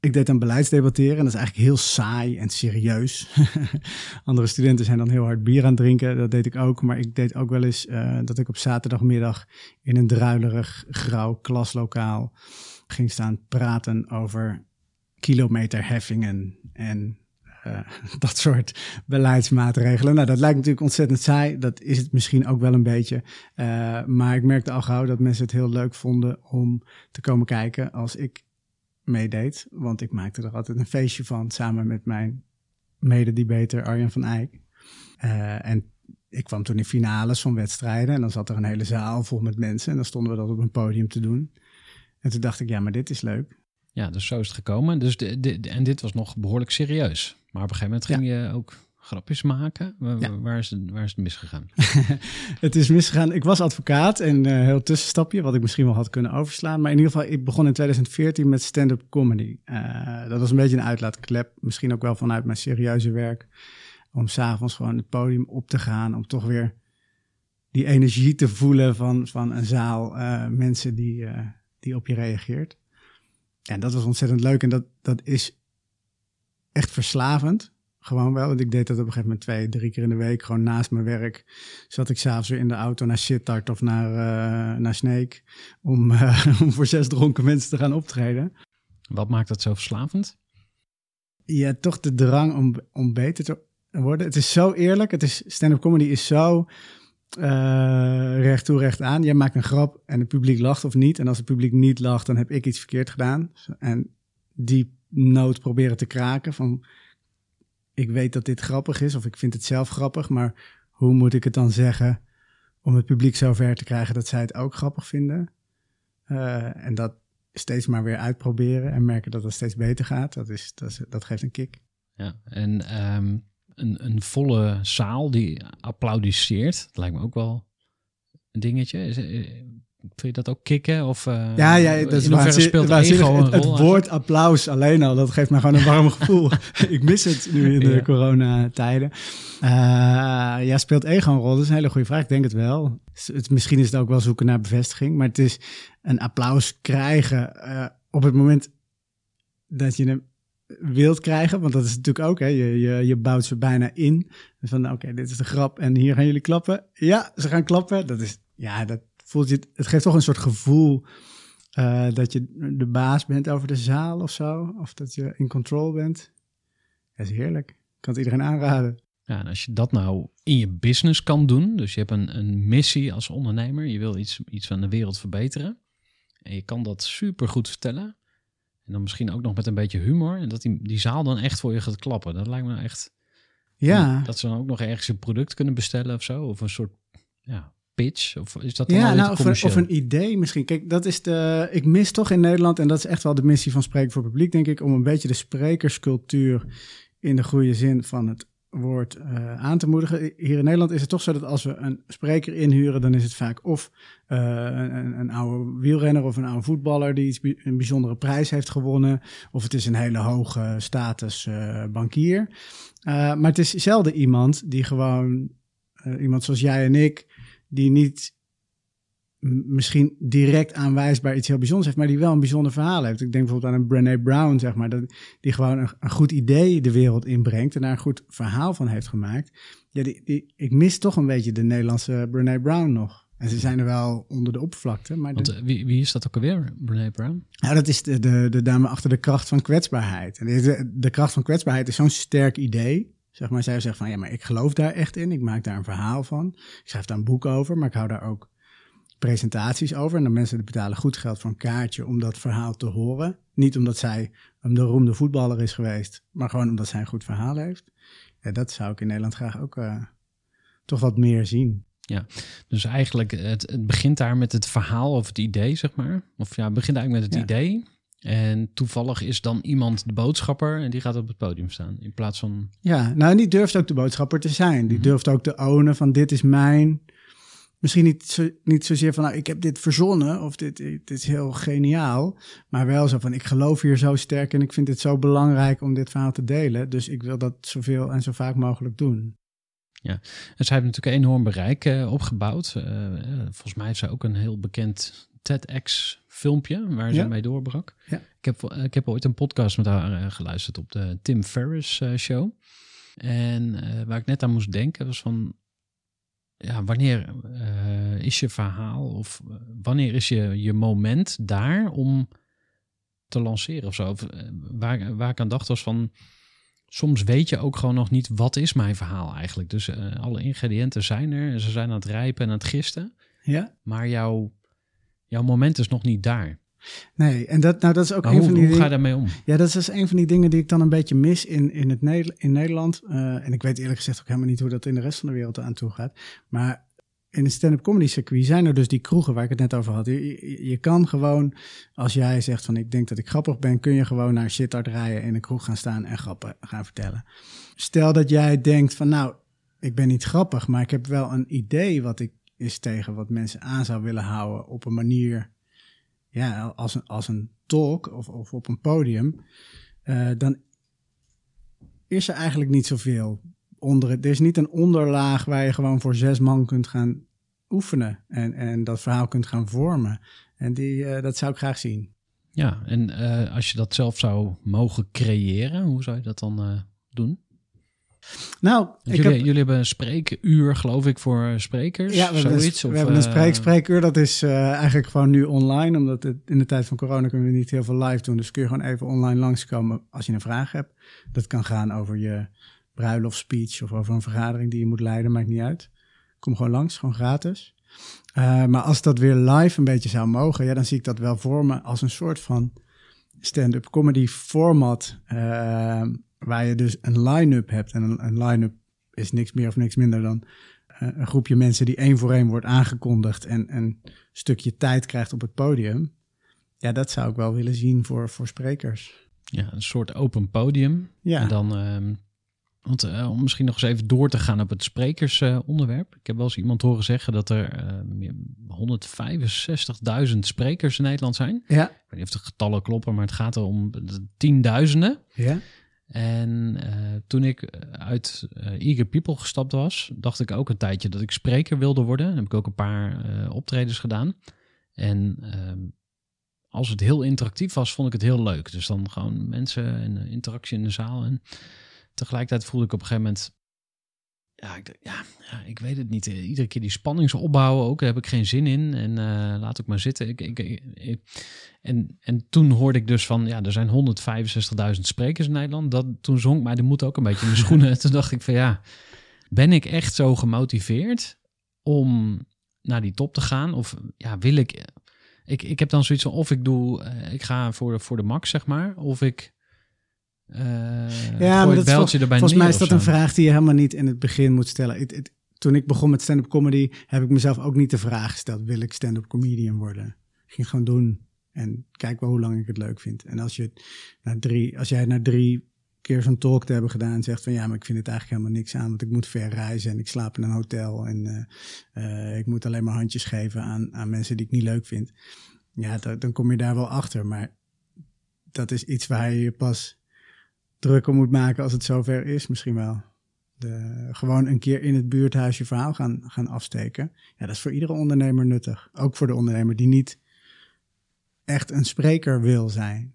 Ik deed dan beleidsdebatteren en dat is eigenlijk heel saai en serieus. Andere studenten zijn dan heel hard bier aan het drinken, dat deed ik ook. Maar ik deed ook wel eens uh, dat ik op zaterdagmiddag in een druilerig grauw klaslokaal ging staan praten over kilometerheffingen en uh, dat soort beleidsmaatregelen. Nou, dat lijkt natuurlijk ontzettend saai. Dat is het misschien ook wel een beetje. Uh, maar ik merkte al gauw dat mensen het heel leuk vonden om te komen kijken als ik meedeed. Want ik maakte er altijd een feestje van samen met mijn mededebater Arjan van Eyck. Uh, en ik kwam toen in finales van wedstrijden en dan zat er een hele zaal vol met mensen. En dan stonden we dat op een podium te doen. En toen dacht ik, ja, maar dit is leuk. Ja, dus zo is het gekomen. Dus de, de, en dit was nog behoorlijk serieus. Maar op een gegeven moment ging ja. je ook grapjes maken. Waar, ja. waar, is, het, waar is het misgegaan? het is misgegaan. Ik was advocaat en uh, heel tussenstapje, wat ik misschien wel had kunnen overslaan. Maar in ieder geval, ik begon in 2014 met stand-up comedy. Uh, dat was een beetje een uitlaatklep. Misschien ook wel vanuit mijn serieuze werk. Om s'avonds gewoon het podium op te gaan. Om toch weer die energie te voelen van, van een zaal uh, mensen die, die op je reageert. En dat was ontzettend leuk. En dat, dat is echt verslavend. Gewoon wel, want ik deed dat op een gegeven moment twee, drie keer in de week. Gewoon naast mijn werk zat ik s'avonds weer in de auto naar Sittard of naar, uh, naar Snake. Om, uh, om voor zes dronken mensen te gaan optreden. Wat maakt dat zo verslavend? Ja, toch de drang om, om beter te worden. Het is zo eerlijk. Het is, stand-up comedy is zo uh, recht toe, recht aan. Jij maakt een grap en het publiek lacht of niet. En als het publiek niet lacht, dan heb ik iets verkeerd gedaan. En die nood proberen te kraken van ik weet dat dit grappig is of ik vind het zelf grappig, maar hoe moet ik het dan zeggen om het publiek zover te krijgen dat zij het ook grappig vinden? Uh, en dat steeds maar weer uitproberen en merken dat het steeds beter gaat, dat, is, dat, dat geeft een kick. Ja, en um, een, een volle zaal die applaudisseert, dat lijkt me ook wel een dingetje. Is, Vind je dat ook kicken? Of, uh, ja, ja, dat is waar speelt ego het, het woord applaus alleen al, dat geeft me gewoon een warm gevoel. ik mis het nu in de ja. coronatijden. Uh, ja, speelt ego een rol? Dat is een hele goede vraag. Ik denk het wel. Het, misschien is het ook wel zoeken naar bevestiging, maar het is een applaus krijgen uh, op het moment dat je hem wilt krijgen, want dat is natuurlijk ook, hè, je, je, je bouwt ze bijna in. Van oké, dit is de grap en hier gaan jullie klappen. Ja, ze gaan klappen. Dat is, ja, dat, voelt je, het geeft toch een soort gevoel uh, dat je de baas bent over de zaal of zo. Of dat je in control bent. Dat is heerlijk. Ik kan het iedereen aanraden. Ja, en als je dat nou in je business kan doen, dus je hebt een, een missie als ondernemer, je wil iets, iets van de wereld verbeteren. En je kan dat super goed vertellen. En dan misschien ook nog met een beetje humor. En dat die, die zaal dan echt voor je gaat klappen. Dat lijkt me nou echt. Ja. Dat ze dan ook nog ergens een product kunnen bestellen of zo. Of een soort ja, pitch? Of is dat dan Ja, nou, of, een, of een idee misschien. Kijk, dat is de. Ik mis toch in Nederland, en dat is echt wel de missie van Spreken voor Publiek, denk ik, om een beetje de sprekerscultuur in de goede zin van het woord eh, aan te moedigen. Hier in Nederland is het toch zo dat als we een spreker inhuren, dan is het vaak of eh, een, een oude wielrenner of een oude voetballer die iets, een bijzondere prijs heeft gewonnen, of het is een hele hoge status eh, bankier. Maar het is zelden iemand die gewoon, iemand zoals jij en ik, die niet misschien direct aanwijsbaar iets heel bijzonders heeft, maar die wel een bijzonder verhaal heeft. Ik denk bijvoorbeeld aan een Brené Brown, zeg maar, dat, die gewoon een, een goed idee de wereld inbrengt en daar een goed verhaal van heeft gemaakt. Ja, die, die, ik mis toch een beetje de Nederlandse Brené Brown nog. En ze zijn er wel onder de oppervlakte, maar Want de, eh, wie, wie is dat ook alweer, Brené Brown? ja, dat is de, de, de dame achter de kracht van kwetsbaarheid. En de, de kracht van kwetsbaarheid is zo'n sterk idee. Zeg maar, zij zegt van ja, maar ik geloof daar echt in. Ik maak daar een verhaal van. Ik schrijf daar een boek over, maar ik hou daar ook presentaties over. En dan mensen betalen goed geld voor een kaartje om dat verhaal te horen. Niet omdat zij een beroemde voetballer is geweest, maar gewoon omdat zij een goed verhaal heeft. Ja, dat zou ik in Nederland graag ook eh, toch wat meer zien. Dus eigenlijk, het, het begint daar met het verhaal of het idee, zeg maar. Of ja, het begint eigenlijk met het Ja. idee. En toevallig is dan iemand de boodschapper en die gaat op het podium staan. In plaats van, Ja, nou, en die durft ook de boodschapper te zijn. Die Mhm. durft ook te ownen van dit is mijn... Misschien niet, zo, niet zozeer van, nou, ik heb dit verzonnen of dit, dit is heel geniaal. Maar wel zo van, ik geloof hier zo sterk en ik vind het zo belangrijk om dit verhaal te delen. Dus ik wil dat zoveel en zo vaak mogelijk doen. En zij heeft natuurlijk een enorm bereik eh, opgebouwd. Eh, eh, volgens mij heeft zij ook een heel bekend TEDx-filmpje waar ze Ja. mee doorbrak. Ja. Ik, heb, ik heb ooit een podcast met haar geluisterd op de Tim Ferriss show. En waar ik net aan moest denken was van... Ja, wanneer eh, is je verhaal of eh, wanneer is je, je moment daar om te lanceren of zo? Of, eh, waar, waar ik aan dacht was van soms weet je ook gewoon nog niet wat is mijn verhaal eigenlijk. Dus alle ingrediënten zijn er en ze zijn aan het rijpen en aan het gisten. Ja? Maar jouw, jouw moment is nog niet daar. Nee, en dat, nou, dat is ook een hoe, van die hoe ga je daarmee om? Ja, dat is dus een van die dingen die ik dan een beetje mis in, in, het in Nederland. Eh, en ik weet eerlijk gezegd ook helemaal niet hoe dat in de rest van de wereld aan toe gaat. Maar in het stand-up comedy circuit zijn er dus die kroegen waar ik het net over had. Je, je, je kan gewoon, als jij zegt van ik denk dat ik grappig ben, kun je gewoon naar shitart rijden in een kroeg gaan staan en grappen gaan vertellen. Stel dat jij denkt van nou, ik ben niet grappig, maar ik heb wel een idee wat ik is tegen wat mensen aan zou willen houden op een manier, ja, als een, als een talk of, of op een podium, eh, dan is er eigenlijk niet zoveel onder het. Er is niet een onderlaag waar je gewoon voor zes man kunt gaan oefenen en, en dat verhaal kunt gaan vormen. En die, eh, dat zou ik graag zien. Ja, en eh, als je dat zelf zou mogen creëren, hoe zou je dat dan doen? Nou, jullie, heb, jullie hebben een spreekuur, geloof ik, voor sprekers. ja, we hebben, zoiets, een, of, we hebben een eh, spreek, spreekuur. Dat is eh, eigenlijk gewoon nu online, omdat het, in de tijd van corona kunnen we niet heel veel live doen. Dus kun je gewoon even online langskomen als je een vraag hebt. Dat kan gaan over je bruiloftspeech of over een vergadering die je moet leiden, maakt niet uit. Kom gewoon langs, gewoon gratis. Uh, maar als dat weer live een beetje zou mogen, ja, dan zie ik dat wel voor me als een soort van stand-up comedy format. Uh, waar je dus een line-up hebt. En een, een line-up is niks meer of niks minder dan uh, een groepje mensen die één voor één wordt aangekondigd en een stukje tijd krijgt op het podium. Ja, dat zou ik wel willen zien voor, voor sprekers. Ja, een soort open podium. Ja. En dan, uh, want uh, om misschien nog eens even door te gaan op het sprekersonderwerp. ik heb wel eens iemand horen zeggen dat er uh, 165.000 sprekers in Nederland zijn. Ja. Ik weet niet of de getallen kloppen, maar het gaat er om tienduizenden. Ja. En uh, toen ik uit uh, Eager People gestapt was, dacht ik ook een tijdje dat ik spreker wilde worden. Dan heb ik ook een paar optredens gedaan. En ehm, als het heel interactief was, vond ik het heel leuk. Dus dan gewoon mensen en interactie in de zaal. En tegelijkertijd voelde ik op een gegeven moment... Ja, ik, ja, ja, ik weet het niet. Iedere keer die spanningsopbouwen ook, daar heb ik geen zin in. En uh, laat ik maar zitten. Ik, ik, ik, en, en toen hoorde ik dus van, ja, er zijn 165.000 sprekers in Nederland. Dat, toen zonk mij de moed ook een beetje in de schoenen. toen dacht ik van, ja, ben ik echt zo gemotiveerd om naar die top te gaan? Of ja, wil ik... Ik, ik heb dan zoiets van, of ik doe, uh, ik ga voor de, voor de max, zeg maar. Of ik... Uh, ja, maar dat beltje vol, erbij volgens mij is dat een vraag die je helemaal niet in het begin moet stellen. Toen ik begon met stand-up comedy, heb ik mezelf ook niet de vraag gesteld: wil ik stand-up comedian worden? Ik ging gewoon doen en kijk wel hoe lang ik het leuk vind. En als, je na drie, als jij na drie keer zo'n talk te hebben gedaan en zegt van ja, maar ik vind het eigenlijk helemaal niks aan, want ik moet ver reizen en ik slaap in een hotel en eh, eh, ik moet alleen maar handjes geven aan, aan mensen die ik niet leuk vind. Ja, dan, dan kom je daar wel achter, maar dat is iets waar je pas druk om moet maken als het zover is, misschien wel. De, gewoon een keer in het buurthuis je verhaal gaan, gaan afsteken. Ja, dat is voor iedere ondernemer nuttig. Ook voor de ondernemer die niet echt een spreker wil zijn.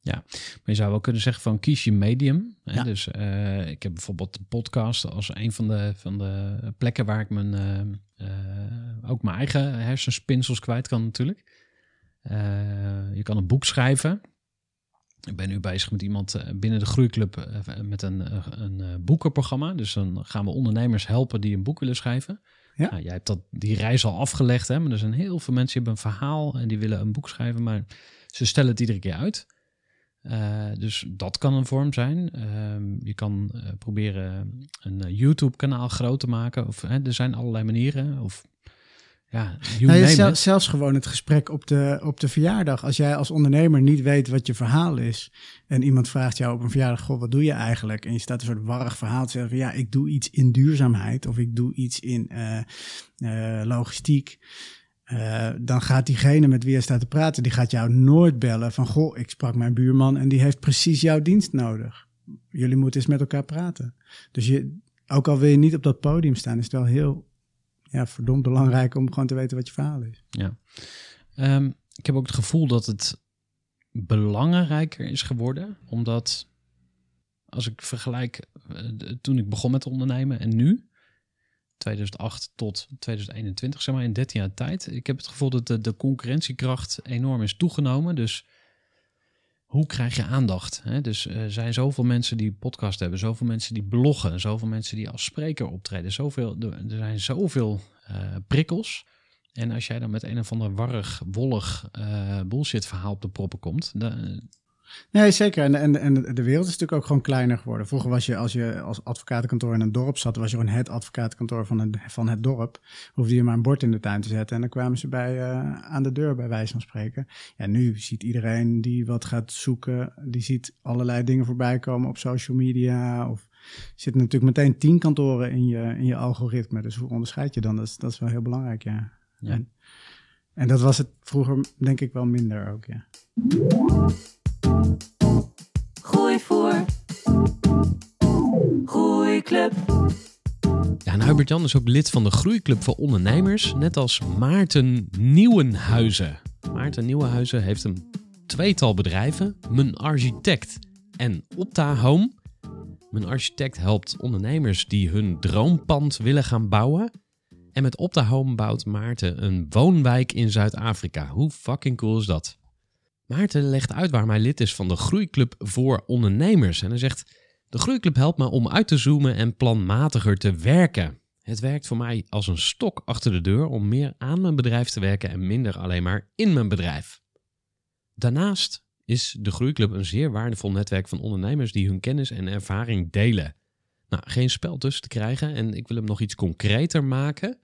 Ja, maar je zou wel kunnen zeggen van kies je medium. Hè? Ja. Dus eh, ik heb bijvoorbeeld de podcast als een van de, van de plekken waar ik mijn, eh, eh, ook mijn eigen hersenspinsels kwijt kan natuurlijk. Je kan een boek schrijven. Ik ben nu bezig met iemand eh, binnen de Groeiclub eh, met een, eh, een eh, boekenprogramma. Dus dan gaan we ondernemers helpen die een boek willen schrijven. Ja. Nou, jij hebt dat, die reis al afgelegd, hè? maar er zijn heel veel mensen die hebben een verhaal en die willen een boek schrijven, maar ze stellen het iedere keer uit. Eh, dus dat kan een vorm zijn. Ehm, je kan eh, proberen een eh, YouTube-kanaal groot te maken. Of, hè, er zijn allerlei manieren. Of ja, Nou ja, zelfs gewoon het gesprek op de, op de verjaardag. Als jij als ondernemer niet weet wat je verhaal is. en iemand vraagt jou op een verjaardag: Goh, wat doe je eigenlijk? En je staat een soort warrig verhaal te zeggen: van, ja, ik doe iets in duurzaamheid. of ik doe iets in eh, eh, logistiek. Eh, dan gaat diegene met wie je staat te praten, die gaat jou nooit bellen van goh, ik sprak mijn buurman en die heeft precies jouw dienst nodig. Jullie moeten eens met elkaar praten. Dus je, ook al wil je niet op dat podium staan, is het wel heel ja, verdomd belangrijk om gewoon te weten wat je verhaal is. Ja. Ehm, ik heb ook het gevoel dat het belangrijker is geworden. Omdat als ik vergelijk eh, toen ik begon met ondernemen en nu, 2008 tot 2021, zeg maar in 13 jaar tijd. Ik heb het gevoel dat de, de concurrentiekracht enorm is toegenomen. Dus hoe krijg je aandacht? Hè? Dus eh, er zijn zoveel mensen die podcast hebben, zoveel mensen die bloggen, zoveel mensen die als spreker optreden. Zoveel, er zijn zoveel eh, prikkels. En als jij dan met een of ander warrig, wollig eh, bullshit verhaal op de proppen komt, dan, Nee, zeker. En, en, en de wereld is natuurlijk ook gewoon kleiner geworden. Vroeger was je, als je als advocatenkantoor in een dorp zat, was je gewoon het advocatenkantoor van het, van het dorp. Hoefde je maar een bord in de tuin te zetten en dan kwamen ze bij, eh, aan de deur, bij wijze van spreken. Ja, nu ziet iedereen die wat gaat zoeken, die ziet allerlei dingen voorbij komen op social media. Of zitten natuurlijk meteen tien kantoren in je, in je algoritme. Dus hoe onderscheid je dan? Dat is, dat is wel heel belangrijk, ja. Ja. En, en dat was het vroeger denk ik wel minder ook, ja. Gooi voor. Groeiclub. Ja, en Hubert Jan is ook lid van de Groeiclub voor Ondernemers, net als Maarten Nieuwenhuizen. Maarten Nieuwenhuizen heeft een tweetal bedrijven, Mijn Architect en Opta Home. Mijn Architect helpt ondernemers die hun droompand willen gaan bouwen. En met Opta Home bouwt Maarten een woonwijk in Zuid-Afrika. Hoe fucking cool is dat? Maarten legt uit waarom hij lid is van de Groeiclub voor Ondernemers. En hij zegt... De Groeiclub helpt me om uit te zoomen en planmatiger te werken. Het werkt voor mij als een stok achter de deur om meer aan mijn bedrijf te werken en minder alleen maar in mijn bedrijf. Daarnaast is de Groeiclub een zeer waardevol netwerk van ondernemers die hun kennis en ervaring delen. Nou, geen spel tussen te krijgen en ik wil hem nog iets concreter maken.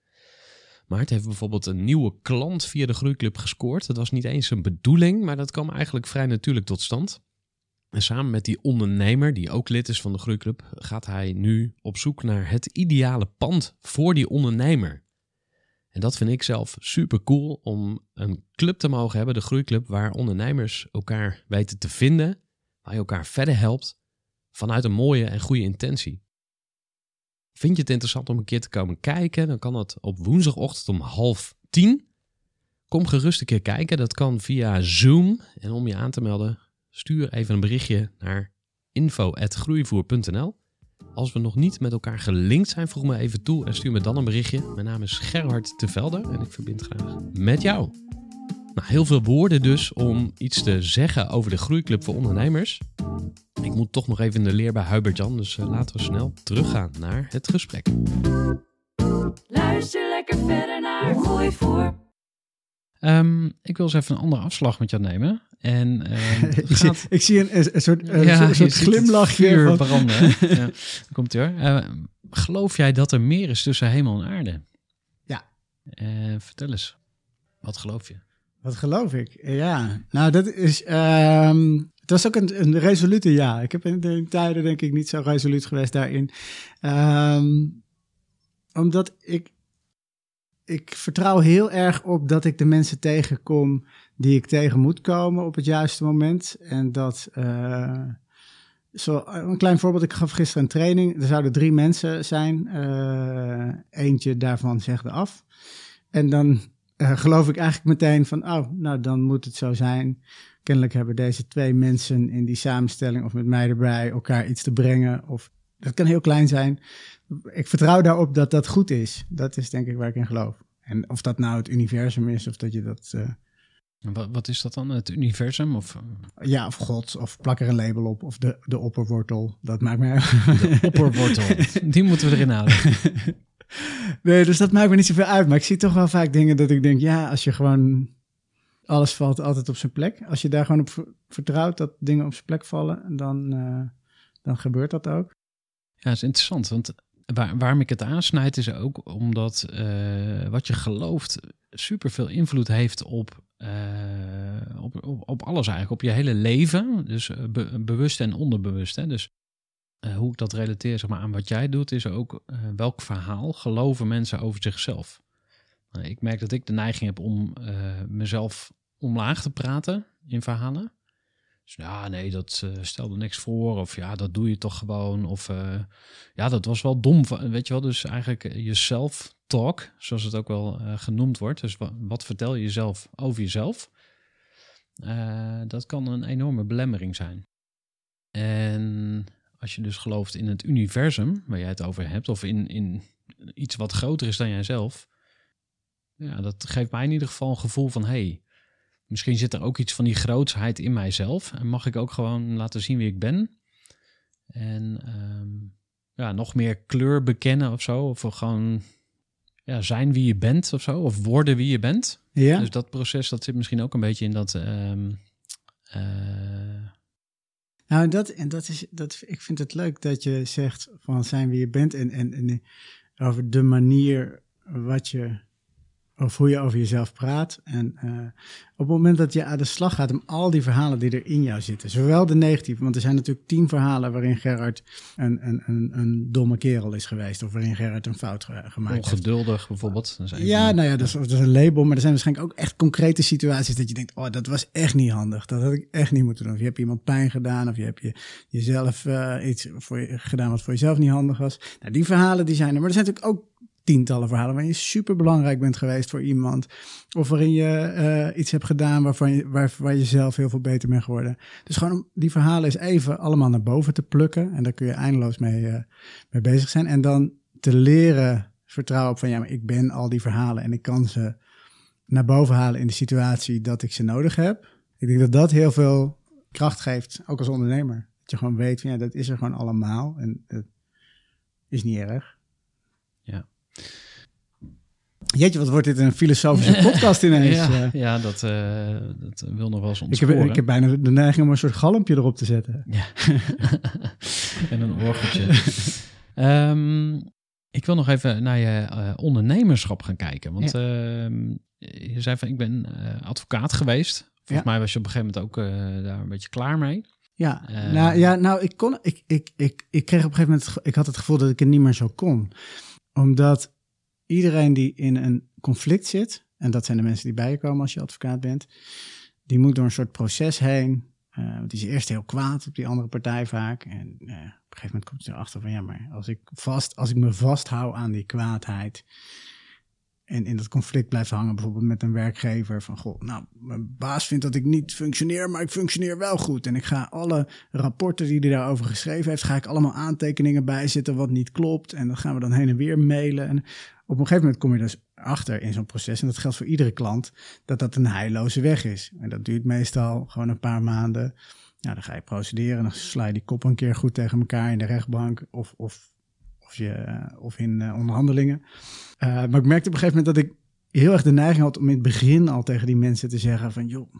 Maar het heeft bijvoorbeeld een nieuwe klant via de Groeiclub gescoord. Dat was niet eens een bedoeling, maar dat kwam eigenlijk vrij natuurlijk tot stand. En samen met die ondernemer, die ook lid is van de Groeiclub, gaat hij nu op zoek naar het ideale pand voor die ondernemer. En dat vind ik zelf super cool om een club te mogen hebben, de Groeiclub, waar ondernemers elkaar weten te vinden, waar je elkaar verder helpt, vanuit een mooie en goede intentie. Vind je het interessant om een keer te komen kijken? Dan kan dat op woensdagochtend om half tien. Kom gerust een keer kijken. Dat kan via Zoom. En om je aan te melden, stuur even een berichtje naar info.groeivoer.nl. Als we nog niet met elkaar gelinkt zijn, voeg me even toe en stuur me dan een berichtje. Mijn naam is Gerhard de Velder en ik verbind graag met jou. Nou, heel veel woorden dus om iets te zeggen over de Groeiclub voor Ondernemers. Ik moet toch nog even in de leer bij Hubert-Jan, dus eh, laten we snel teruggaan naar het gesprek. Luister lekker verder naar Gooi voor. Ehm, ik wil eens even een andere afslag met jou nemen. En ehm, ik, zie, ik zie een, een soort, een Ja, soort- glimlachje. van- branden. hè? ja, komt ie hoor. Eh, geloof jij dat er meer is tussen hemel en aarde? Ja. Eh, vertel eens, wat geloof je? Wat geloof ik? Ja, nou dat is... ehm, het was ook een, een resolute ja. Ik heb in de tijden denk ik niet zo resoluut geweest daarin. Ehm, omdat ik... Ik vertrouw heel erg op dat ik de mensen tegenkom die ik tegen moet komen op het juiste moment. En dat... eh, zo, een klein voorbeeld, ik gaf gisteren een training. Er zouden drie mensen zijn. Eh, eentje daarvan zegde af. En dan eh, geloof ik eigenlijk meteen van, oh, nou dan moet het zo zijn. Kennelijk hebben deze twee mensen in die samenstelling of met mij erbij elkaar iets te brengen. Of dat kan heel klein zijn. Ik vertrouw daarop dat dat goed is. Dat is denk ik waar ik in geloof. En of dat nou het universum is of dat je dat, eh, Wat, wat is dat dan, het universum? Of eh, ja, of God, of plak er een label op, of de, de opperwortel. Dat maakt mij. de opperwortel? Die moeten we erin houden. Nee, dus dat maakt me niet zoveel uit. Maar ik zie toch wel vaak dingen dat ik denk, ja, als je gewoon... Alles valt altijd op zijn plek. Als je daar gewoon op ver- vertrouwt dat dingen op zijn plek vallen, dan, eh, dan gebeurt dat ook. Ja, dat is interessant. Want waar, waarom ik het aansnijd is ook omdat eh, wat je gelooft superveel invloed heeft op, eh, op, op, op alles eigenlijk. Op je hele leven. Dus be- bewust en onderbewust. Hè? Dus eh, hoe ik dat relateer zeg maar, aan wat jij doet, is ook eh, welk verhaal geloven mensen over zichzelf. Nou, ik merk dat ik de neiging heb om eh, mezelf omlaag te praten in verhalen. Dus ja, nee, dat stelde niks voor. Of ja, dat doe je toch gewoon. Of ja, dat was wel dom. Weet je wel, dus eigenlijk jezelf talk, zoals het ook wel genoemd wordt. Dus wa- wat vertel je jezelf over jezelf? Dat kan een enorme belemmering zijn. En als je dus gelooft in het universum, waar jij het over hebt, of in, in iets wat groter is dan jijzelf, ja, dat geeft mij in ieder geval een gevoel van: hey, misschien zit er ook iets van die grootsheid in mijzelf. En mag ik ook gewoon laten zien wie ik ben. En ehm, ja, nog meer kleur bekennen of zo. Of gewoon ja, zijn wie je bent of zo. Of worden wie je bent. Ja, Dus dat proces, dat zit misschien ook een beetje in dat... eh, nou dat, en dat is, dat, ik vind het leuk dat je zegt van zijn wie je bent en, en, en over de manier wat je, of hoe je over jezelf praat. En eh, op het moment dat je aan de slag gaat om al die verhalen die er in jou zitten, zowel de negatieve, want er zijn natuurlijk tien verhalen waarin Gerard een, een, een, een domme kerel is geweest, of waarin Gerard een fout ge- gemaakt heeft. ongeduldig bijvoorbeeld. Dat is een Ja, nou ja, dat is, dat is een label, maar er zijn waarschijnlijk ook echt concrete situaties dat je denkt, oh, dat was echt niet handig. Dat had ik echt niet moeten doen. Of je hebt iemand pijn gedaan, of je hebt je, jezelf eh, iets voor je, gedaan wat voor jezelf niet handig was. Nou, die verhalen die zijn er, maar er zijn natuurlijk ook tientallen verhalen waarin je super belangrijk bent geweest voor iemand. Of waarin je eh, iets hebt gedaan waarvan je, waar, waar je zelf heel veel beter bent geworden. Dus gewoon om die verhalen eens even allemaal naar boven te plukken. En daar kun je eindeloos mee, eh, mee bezig zijn. En dan te leren vertrouwen op van ja, maar ik ben al die verhalen en ik kan ze naar boven halen in de situatie dat ik ze nodig heb. Ik denk dat dat heel veel kracht geeft, ook als ondernemer. Dat je gewoon weet van ja, dat is er gewoon allemaal en dat is niet erg. Jeetje, wat wordt dit een filosofische podcast ineens. ja, eh. ja dat, eh, dat wil nog wel eens ik, ontsporen. heb, ik heb bijna de neiging om een soort galmpje erop te zetten. Ja. en een orgeltje. Ehm, ik wil nog even naar je eh, ondernemerschap gaan kijken. Want ehm, je zei van, ik ben advocaat geweest. Volgens Ja. mij was je op een gegeven moment ook daar een beetje klaar mee. Ja, Eh. nou, ja, nou ik, kon, ik, ik, ik, ik kreeg op een gegeven moment, ik had het gevoel dat ik het niet meer zo kon. Omdat iedereen die in een conflict zit, en dat zijn de mensen die bij je komen als je advocaat bent, die moet door een soort proces heen. eh, want die is eerst heel kwaad op die andere partij vaak. En eh, op een gegeven moment komt hij erachter van, ja, maar als ik, vast, als ik me vasthoud aan die kwaadheid, en in dat conflict blijft hangen, bijvoorbeeld met een werkgever. Van goh, nou, mijn baas vindt dat ik niet functioneer, maar ik functioneer wel goed. En ik ga alle rapporten die hij daarover geschreven heeft, ga ik allemaal aantekeningen bijzetten wat niet klopt. En dat gaan we dan heen en weer mailen. En op een gegeven moment kom je dus achter in zo'n proces, en dat geldt voor iedere klant, dat dat een heilloze weg is. En dat duurt meestal gewoon een paar maanden. Nou, dan ga je procederen en dan sla je die kop een keer goed tegen elkaar in de rechtbank of, of, of, je, eh, of in eh, onderhandelingen. Uh, maar ik merkte op een gegeven moment dat ik heel erg de neiging had om in het begin al tegen die mensen te zeggen van joh,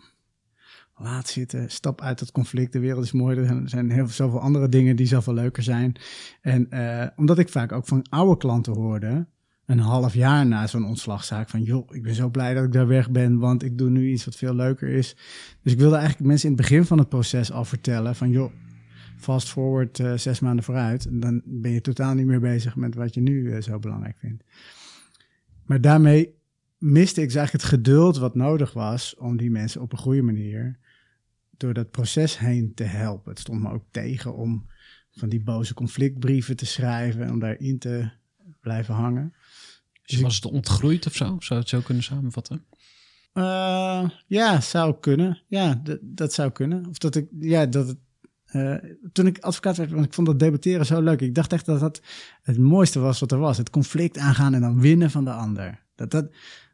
laat zitten, stap uit het conflict. De wereld is mooi, er zijn heel zoveel andere dingen die zoveel leuker zijn. En eh, omdat ik vaak ook van oude klanten hoorde, een half jaar na zo'n ontslagzaak, van joh, ik ben zo blij dat ik daar weg ben, want ik doe nu iets wat veel leuker is. Dus ik wilde eigenlijk mensen in het begin van het proces al vertellen van joh, fast forward uh, zes maanden vooruit, en dan ben je totaal niet meer bezig met wat je nu uh, zo belangrijk vindt. Maar daarmee miste ik dus eigenlijk het geduld wat nodig was om die mensen op een goede manier door dat proces heen te helpen. Het stond me ook tegen om van die boze conflictbrieven te schrijven en om daarin te blijven hangen. Dus was het ontgroeid of zo? Zou het zo kunnen samenvatten? Uh, ja, zou kunnen. Ja, dat zou kunnen. Of dat ik, ja, dat het, uh, toen ik advocaat werd, want ik vond dat debatteren zo leuk. Ik dacht echt dat dat het mooiste was wat er was. Het conflict aangaan en dan winnen van de ander. Dat, dat,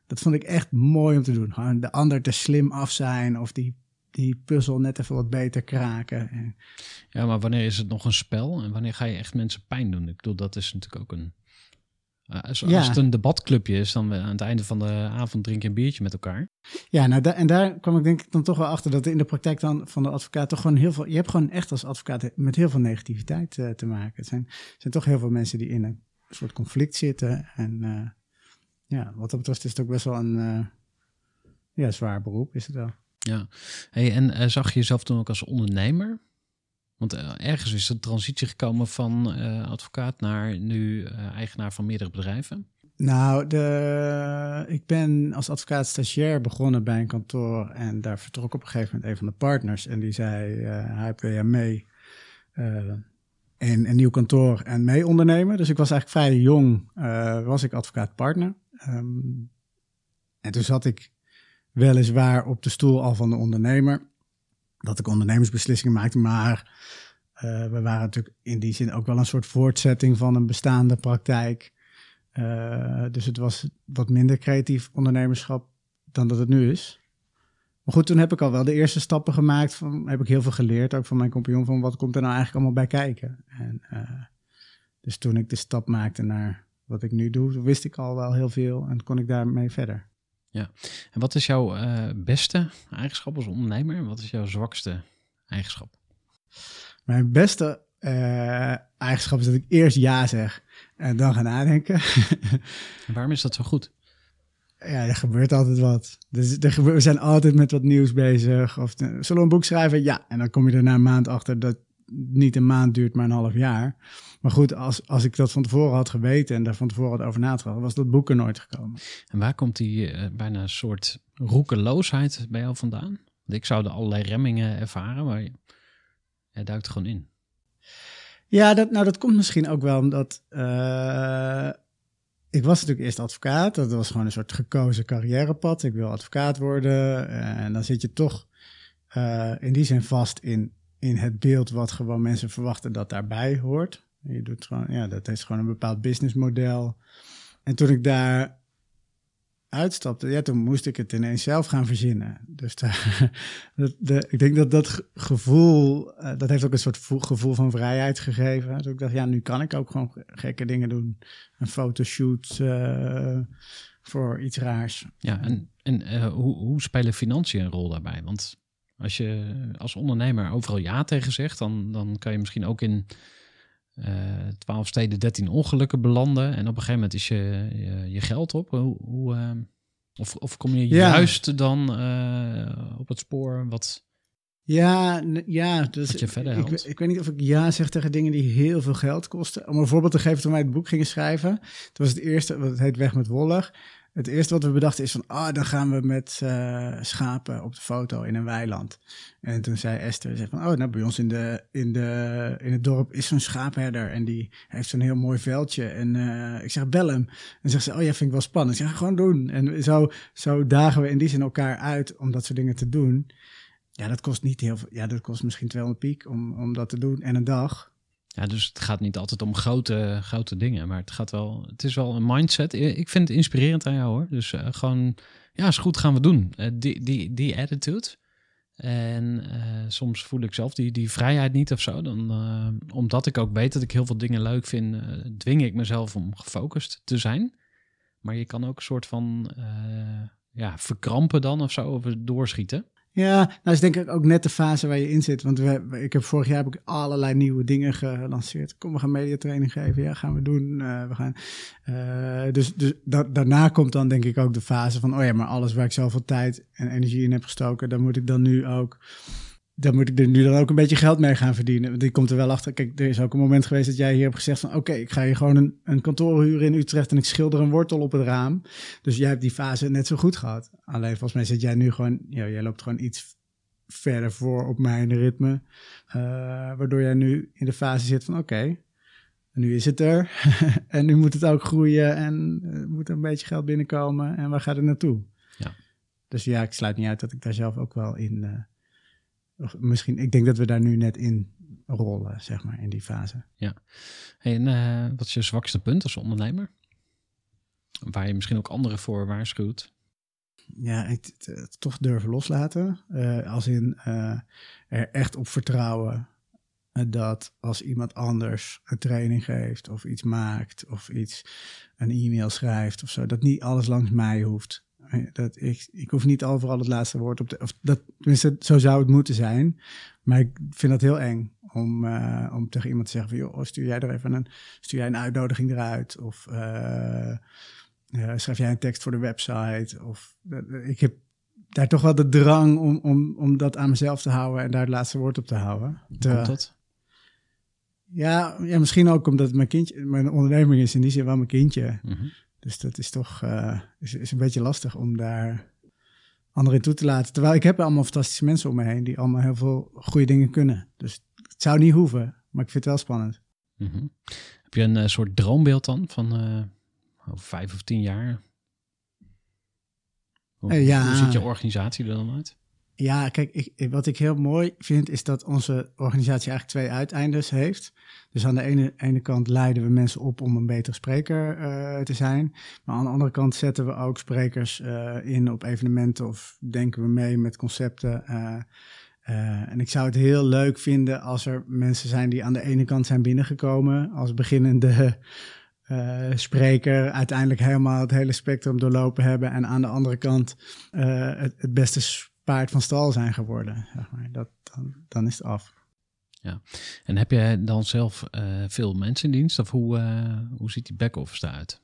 dat vond ik echt mooi om te doen. De ander te slim af zijn of die, die puzzel net even wat beter kraken. Ja, maar wanneer is het nog een spel en wanneer ga je echt mensen pijn doen? Ik bedoel, dat is natuurlijk ook een... Uh, als, als, het een debatclubje is, dan aan het einde van de avond drink je een biertje met elkaar. Ja, nou en daar kwam ik denk ik dan toch wel achter dat in de praktijk dan van de advocaat toch gewoon heel veel... Je hebt gewoon echt als advocaat met heel veel negativiteit uh, te maken. Het zijn, zijn toch heel veel mensen die in een soort conflict zitten en... Uh, ja, wat dat betreft is het ook best wel een uh, ja, zwaar beroep, is het wel. Ja, hey, en zag je jezelf toen ook als ondernemer? Want uh, ergens is de transitie gekomen van advocaat naar nu eigenaar van meerdere bedrijven. Nou, de, ik ben als advocaat stagiair begonnen bij een kantoor en daar vertrok op een gegeven moment een van de partners en die zei, hij wil jij mee in een nieuw kantoor en mee ondernemen. Dus ik was eigenlijk vrij jong, was ik advocaat partner. Um, en toen zat ik weliswaar op de stoel al van de ondernemer. Dat ik ondernemersbeslissingen maakte, maar uh, we waren natuurlijk in die zin ook wel een soort voortzetting van een bestaande praktijk. Uh, dus het was wat minder creatief ondernemerschap dan dat het nu is. Maar goed, toen heb ik al wel de eerste stappen gemaakt. Van, heb ik heel veel geleerd, ook van mijn compagnon, van wat komt er nou eigenlijk allemaal bij kijken. En, uh, dus toen ik de stap maakte naar wat ik nu doe, wist ik al wel heel veel en kon ik daarmee verder. Ja, en wat is jouw uh, beste eigenschap als ondernemer en wat is jouw zwakste eigenschap? Mijn beste uh, eigenschap is dat ik eerst ja zeg en dan ga nadenken. en waarom is dat zo goed? Ja, er gebeurt altijd wat. Dus er gebeurt, we zijn altijd met wat nieuws bezig. Of zullen we een boek schrijven? Ja. En dan kom je er na een maand achter dat niet een maand duurt, maar een half jaar. Maar goed, als, als ik dat van tevoren had geweten en daar van tevoren had over nagedacht, was dat boek er nooit gekomen. En waar komt die uh, bijna een soort roekeloosheid bij jou vandaan? Want ik zou er allerlei remmingen ervaren, maar jij duikt er gewoon in. Ja, dat, nou dat komt misschien ook wel omdat uh, ik was natuurlijk eerst advocaat. Dat was gewoon een soort gekozen carrièrepad. Ik wil advocaat worden. En dan zit je toch uh, in die zin vast in, in het beeld wat gewoon mensen verwachten dat daarbij hoort. Je doet gewoon, ja, dat is gewoon een bepaald businessmodel. En toen ik daar uitstapte, ja, toen moest ik het ineens zelf gaan verzinnen. Dus daar, de, ik denk dat dat gevoel, uh, dat heeft ook een soort gevoel van vrijheid gegeven. Dus ik dacht, ja, nu kan ik ook gewoon gekke dingen doen. Een fotoshoot uh, voor iets raars. Ja, en, en uh, hoe, hoe spelen financiën een rol daarbij? Want als je als ondernemer overal ja tegen zegt, dan, dan kan je misschien ook in twaalf uh, steden, 13 ongelukken belanden. En op een gegeven moment is je, je, je geld op. Hoe, hoe uh, of, of kom je ja. juist dan uh, op het spoor wat. Ja, ja dus wat je verder ik, ik, weet niet of ik ja zeg tegen dingen die heel veel geld kosten. Om een voorbeeld te geven, toen wij het boek gingen schrijven, toen was het eerste, het heet Weg met Wollig. Het eerste wat we bedachten is van, ah, dan gaan we met uh, schapen op de foto in een weiland. En toen zei Esther, zei van, oh, nou bij ons in, de, in, de, in het dorp is zo'n schaapherder en die heeft zo'n heel mooi veldje. En uh, ik zeg, bel hem. En zegt ze, oh ja, vind ik wel spannend. Ik zeg, gewoon doen. En zo, zo dagen we in die zin elkaar uit om dat soort dingen te doen. Ja, dat kost niet heel veel. Ja, dat kost misschien 200 piek om, om dat te doen en een dag. Ja, dus het gaat niet altijd om grote, grote dingen, maar het gaat wel. Het is wel een mindset. Ik vind het inspirerend aan jou hoor. Dus uh, gewoon, ja, is goed, gaan we doen. Uh, die, die, die attitude. En uh, soms voel ik zelf die, die vrijheid niet of zo. Dan, omdat ik ook weet dat ik heel veel dingen leuk vind, dwing ik mezelf om gefocust te zijn. Maar je kan ook een soort van ja, verkrampen dan of zo, of doorschieten. Ja, nou is denk ik ook net de fase waar je in zit. Want we, ik heb vorig jaar heb ik allerlei nieuwe dingen gelanceerd. Kom, we gaan mediatraining geven. Ja, gaan we doen. Eh, we gaan, eh, dus dus da- daarna komt dan denk ik ook de fase van... oh ja, maar alles waar ik zoveel tijd en energie in heb gestoken... daar moet ik dan nu ook... Daar moet ik er nu dan ook een beetje geld mee gaan verdienen. Want die komt er wel achter. Kijk, er is ook een moment geweest dat jij hier hebt gezegd van... oké, ik ga hier gewoon een, een kantoor huren in Utrecht... en ik schilder een wortel op het raam. Dus jij hebt die fase net zo goed gehad. Alleen volgens mij zit jij nu gewoon... Ja, jij loopt gewoon iets verder voor op mijn ritme. eh, waardoor jij nu in de fase zit van oké, nu is het er. en nu moet het ook groeien en er moet een beetje geld binnenkomen. En waar gaat het naartoe? Ja. Dus ja, ik sluit niet uit dat ik daar zelf ook wel in... eh, misschien, ik denk dat we daar nu net in rollen, zeg maar, in die fase. Hey, en eh, wat is je zwakste punt als ondernemer? Waar je misschien ook anderen voor waarschuwt. Ja, het toch durven loslaten. Eh, als in eh, er echt op vertrouwen dat als iemand anders een training geeft of iets maakt of iets, een e-mail schrijft of zo, dat niet alles langs mij hoeft. Eh, Dat ik, ik hoef niet overal het laatste woord op te. Of dat, tenminste, zo zou het moeten zijn. Maar ik vind dat heel eng om, eh, om tegen iemand te zeggen: van, joh, stuur jij er even een, stuur jij een uitnodiging eruit? Of eh, ja, schrijf jij een tekst voor de website? Of eh, ik heb daar toch wel de drang om, om, om dat aan mezelf te houden en daar het laatste woord op te houden. Komt dat? ja, ja, misschien ook omdat het mijn kindje, mijn onderneming is in die zin wel mijn kindje. Mhm. Dus dat is toch eh, is, is een beetje lastig om daar anderen in toe te laten. Terwijl ik heb allemaal fantastische mensen om me heen die allemaal heel veel goede dingen kunnen. Dus het zou niet hoeven, maar ik vind het wel spannend. Mhm. Heb je een eh, soort droombeeld dan van eh, over vijf of tien jaar? Hoe, ja. hoe ziet je organisatie er dan uit? Ja, kijk, wat ik heel mooi vind is dat onze organisatie eigenlijk twee uiteindes heeft. Dus aan de ene, ene kant leiden we mensen op om een betere spreker eh, te zijn. Maar aan de andere kant zetten we ook sprekers eh, in op evenementen of denken we mee met concepten. eh, en ik zou het heel leuk vinden als er mensen zijn die aan de ene kant zijn binnengekomen als beginnende spreker, uiteindelijk helemaal het hele spectrum doorlopen hebben en aan de andere kant het, het beste paard van stal zijn geworden. Zeg maar. dat, dan, dan is het af. En heb je dan zelf eh, veel mensen in dienst? Of hoe, eh, hoe ziet die back-office eruit?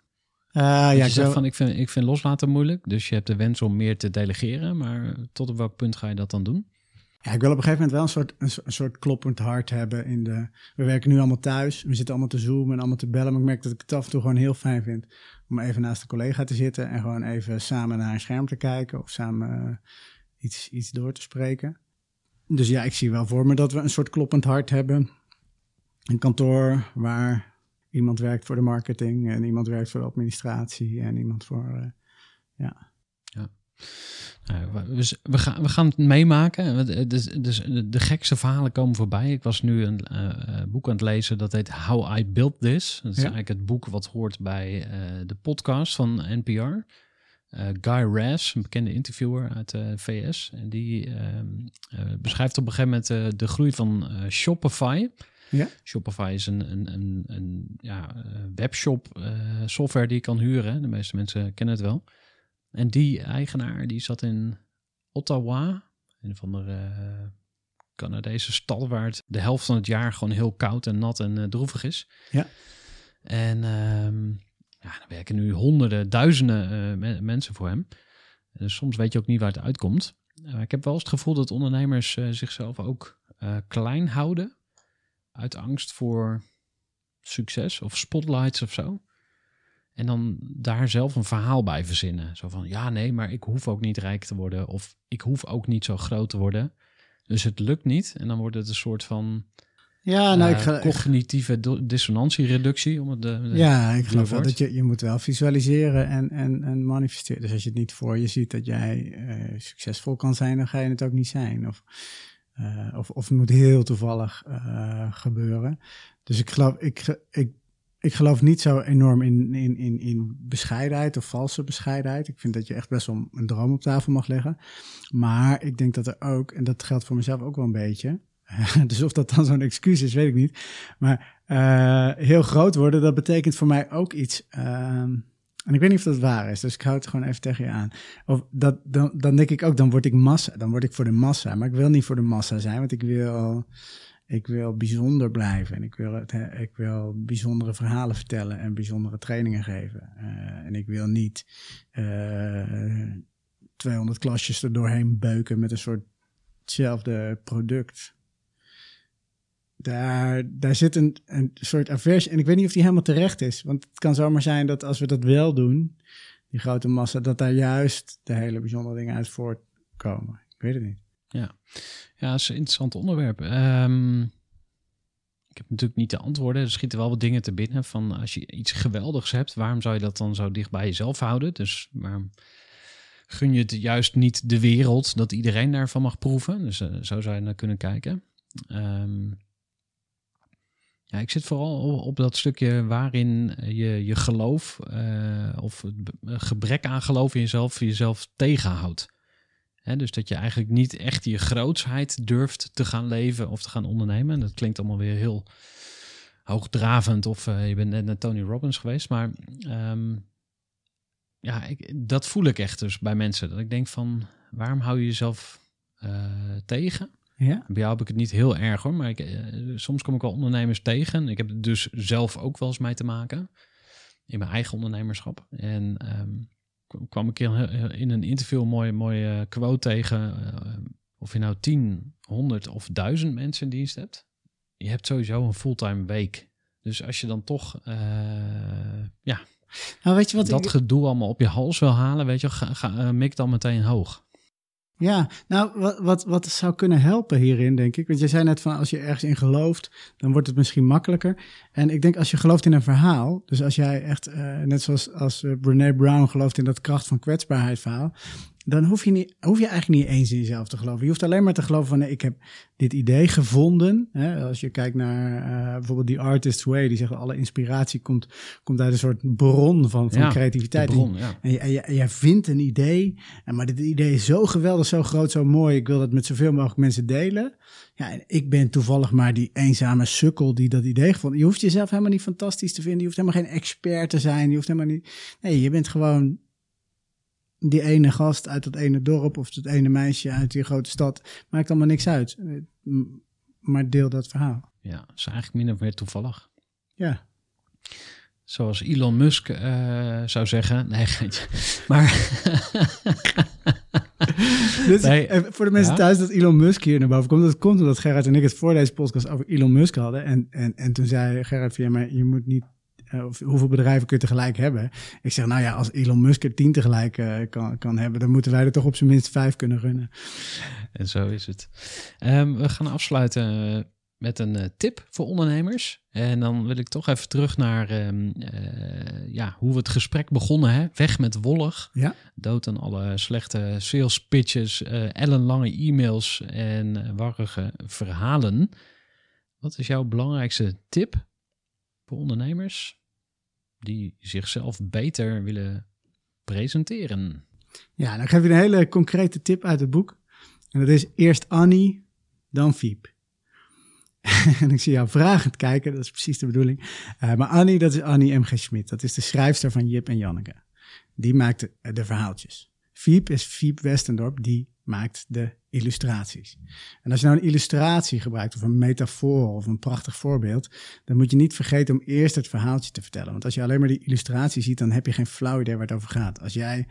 Eh, ja, je ik zegt zou- van, ik vind, ik vind loslaten moeilijk. Dus je hebt de wens om meer te delegeren. Maar tot op welk punt ga je dat dan doen? Ja, ik wil op een gegeven moment wel een soort, een, een soort kloppend hart hebben. In de, we werken nu allemaal thuis. We zitten allemaal te zoomen en allemaal te bellen. Maar ik merk dat ik het af en toe gewoon heel fijn vind om even naast een collega te zitten en gewoon even samen naar een scherm te kijken of samen iets, iets door te spreken. Dus ja, ik zie wel voor me dat we een soort kloppend hart hebben. Een kantoor waar iemand werkt voor de marketing en iemand werkt voor de administratie en iemand voor. eh, ja. Nou, we- we, gaan, we gaan het meemaken. Want, Dus, dus de gekste verhalen komen voorbij. Ik was nu een eh, eh, boek aan het lezen dat heet How I Built This. Dat is Ja. eigenlijk het boek wat hoort bij eh, de podcast van NPR. Eh, Guy Raz, een bekende interviewer uit de VS. En die ehm, eh, beschrijft op een gegeven moment eh, de groei van eh, Shopify. Ja. Shopify is een, een, een, een ja, eh, webshop eh, software die je kan huren. De meeste mensen kennen het wel. En die eigenaar die zat in Ottawa, een van de eh, Canadese stad waar het de helft van het jaar gewoon heel koud en nat en eh, droevig is. Ja. En ehm, ja, er werken nu honderden, duizenden eh, me- mensen voor hem. Dus soms weet je ook niet waar het uitkomt. Eh, ik heb wel eens het gevoel dat ondernemers eh, zichzelf ook klein houden. Uit angst voor succes of spotlights of zo. En dan daar zelf een verhaal bij verzinnen. Zo van, ja nee, maar ik hoef ook niet rijk te worden. Of ik hoef ook niet zo groot te worden. Dus het lukt niet. En dan wordt het een soort van Ja, nou, ik eh, ik cognitieve do- dissonantiereductie. Om het de, de- Ja, ik geloof wel dat je, je moet wel visualiseren en, en, en manifesteren. Dus als je het niet voor je ziet dat jij eh, succesvol kan zijn, dan ga je het ook niet zijn. Of, eh, of, of het moet heel toevallig eh, gebeuren. Dus ik geloof, ik, ik, ik geloof niet zo enorm in, in, in, in bescheidenheid of valse bescheidenheid. Ik vind dat je echt best wel een droom op tafel mag leggen. Maar ik denk dat er ook, en dat geldt voor mezelf ook wel een beetje. dus of dat dan zo'n excuus is, weet ik niet. Maar eh, heel groot worden, dat betekent voor mij ook iets. ehm, En ik weet niet of dat waar is, dus ik hou het gewoon even tegen je aan. Of dat, dan, dan denk ik ook, dan word ik massa. Dan word ik voor de massa. Maar ik wil niet voor de massa zijn, want ik wil, ik wil bijzonder blijven. En ik wil, het, ik wil bijzondere verhalen vertellen en bijzondere trainingen geven. Eh, en ik wil niet eh 200 klasjes er doorheen beuken met een soort hetzelfde product. Daar, daar zit een, een soort aversie. En ik weet niet of die helemaal terecht is. Want het kan zomaar zijn dat als we dat wel doen, die grote massa, dat daar juist de hele bijzondere dingen uit voortkomen. Ik weet het niet. Ja, ja dat is een interessant onderwerp. Ehm, ik heb natuurlijk niet de antwoorden. Er schieten wel wat dingen te binnen. Van als je iets geweldigs hebt, waarom zou je dat dan zo dicht bij jezelf houden? Dus waarom gun je het juist niet de wereld dat iedereen daarvan mag proeven? Dus eh, zo zou je naar kunnen kijken. Ehm, ja, ik zit vooral op, dat stukje waarin je je geloof eh, of het be- gebrek aan geloof in jezelf jezelf tegenhoudt. Dus dat je eigenlijk niet echt je grootsheid durft te gaan leven of te gaan ondernemen. Dat klinkt allemaal weer heel hoogdravend of eh, je bent net naar Tony Robbins geweest. Maar ehm, ja, ik, dat voel ik echt dus bij mensen. Dat ik denk van, waarom hou je jezelf eh, tegen? Ja? Bij jou heb ik het niet heel erg hoor, maar ik, eh, soms kom ik wel ondernemers tegen. Ik heb er dus zelf ook wel eens mee te maken in mijn eigen ondernemerschap. En ehm, kwam- ik in, een interview een mooie, mooie quote tegen. eh, of je nou 10, 100 of 1000 mensen in dienst hebt. Je hebt sowieso een fulltime week. Dus als je dan toch eh, ja, Nou, weet je wat? dat ik- gedoe allemaal op je hals wil halen, weet je, ga, ga, mik dan meteen hoog. Ja, nou, wat, wat, wat zou kunnen helpen hierin, denk ik. Want je zei net van als je ergens in gelooft, dan wordt het misschien makkelijker. En ik denk als je gelooft in een verhaal, dus als jij echt, eh, net zoals als uh, Brene Brown gelooft in dat kracht van kwetsbaarheid verhaal, dan hoef je, niet, hoef je eigenlijk niet eens in jezelf te geloven. Je hoeft alleen maar te geloven van nee, ik heb dit idee gevonden. Hè? Als je kijkt naar uh, bijvoorbeeld die Artist's Way, die zegt alle inspiratie komt, komt uit een soort bron van, van Ja, creativiteit. bron, ja. En, je, en, je, en jij vindt een idee, en maar dit idee is zo geweldig, zo groot, zo mooi. Ik wil dat met zoveel mogelijk mensen delen. Ja, en ik ben toevallig maar die eenzame sukkel die dat idee gevonden. Je hoeft jezelf helemaal niet fantastisch te vinden. Je hoeft helemaal geen expert te zijn. Je hoeft helemaal niet. Nee, je bent gewoon die ene gast uit dat ene dorp of dat ene meisje uit die grote stad. Maakt allemaal niks uit. Maar deel dat verhaal. Ja, is eigenlijk min of meer toevallig. Ja. Zoals Elon Musk uh, zou zeggen. Nee, geintje. Maar. dus nee. voor de mensen ja? thuis dat Elon Musk hier naar boven komt. Dat komt omdat Gerard en ik het voor deze podcast over Elon Musk hadden. En, en, en toen zei Gerard van ja, maar je moet niet of hoeveel bedrijven kun je tegelijk hebben? Ik zeg, nou ja, als Elon Musk er tien tegelijk uh, kan, kan hebben, dan moeten wij er toch op zijn minst vijf kunnen runnen. En zo is het. Um, we gaan afsluiten uh, met een uh, tip voor ondernemers. En dan wil ik toch even terug naar um, ja, hoe we het gesprek begonnen. Hè? Weg met wollig. Ja. Dood aan alle slechte sales pitches, ellenlange e-mails en warrige verhalen. Wat is jouw belangrijkste tip voor ondernemers die zichzelf beter willen presenteren? Ja, dan geef je een hele concrete tip uit het boek. En dat is eerst Annie, dan Fiep. en ik zie jou vragend kijken, dat is precies de bedoeling. Uh, maar Annie, dat is Annie M.G. Schmidt. Dat is de schrijfster van Jip en Janneke. Die maakt de, de verhaaltjes. Fiep is Fiep Westendorp, die maakt de illustraties. En als je nou een illustratie gebruikt, of een metafoor, of een prachtig voorbeeld, dan moet je niet vergeten om eerst het verhaaltje te vertellen. Want als je alleen maar die illustratie ziet, dan heb je geen flauw idee waar het over gaat. Als jij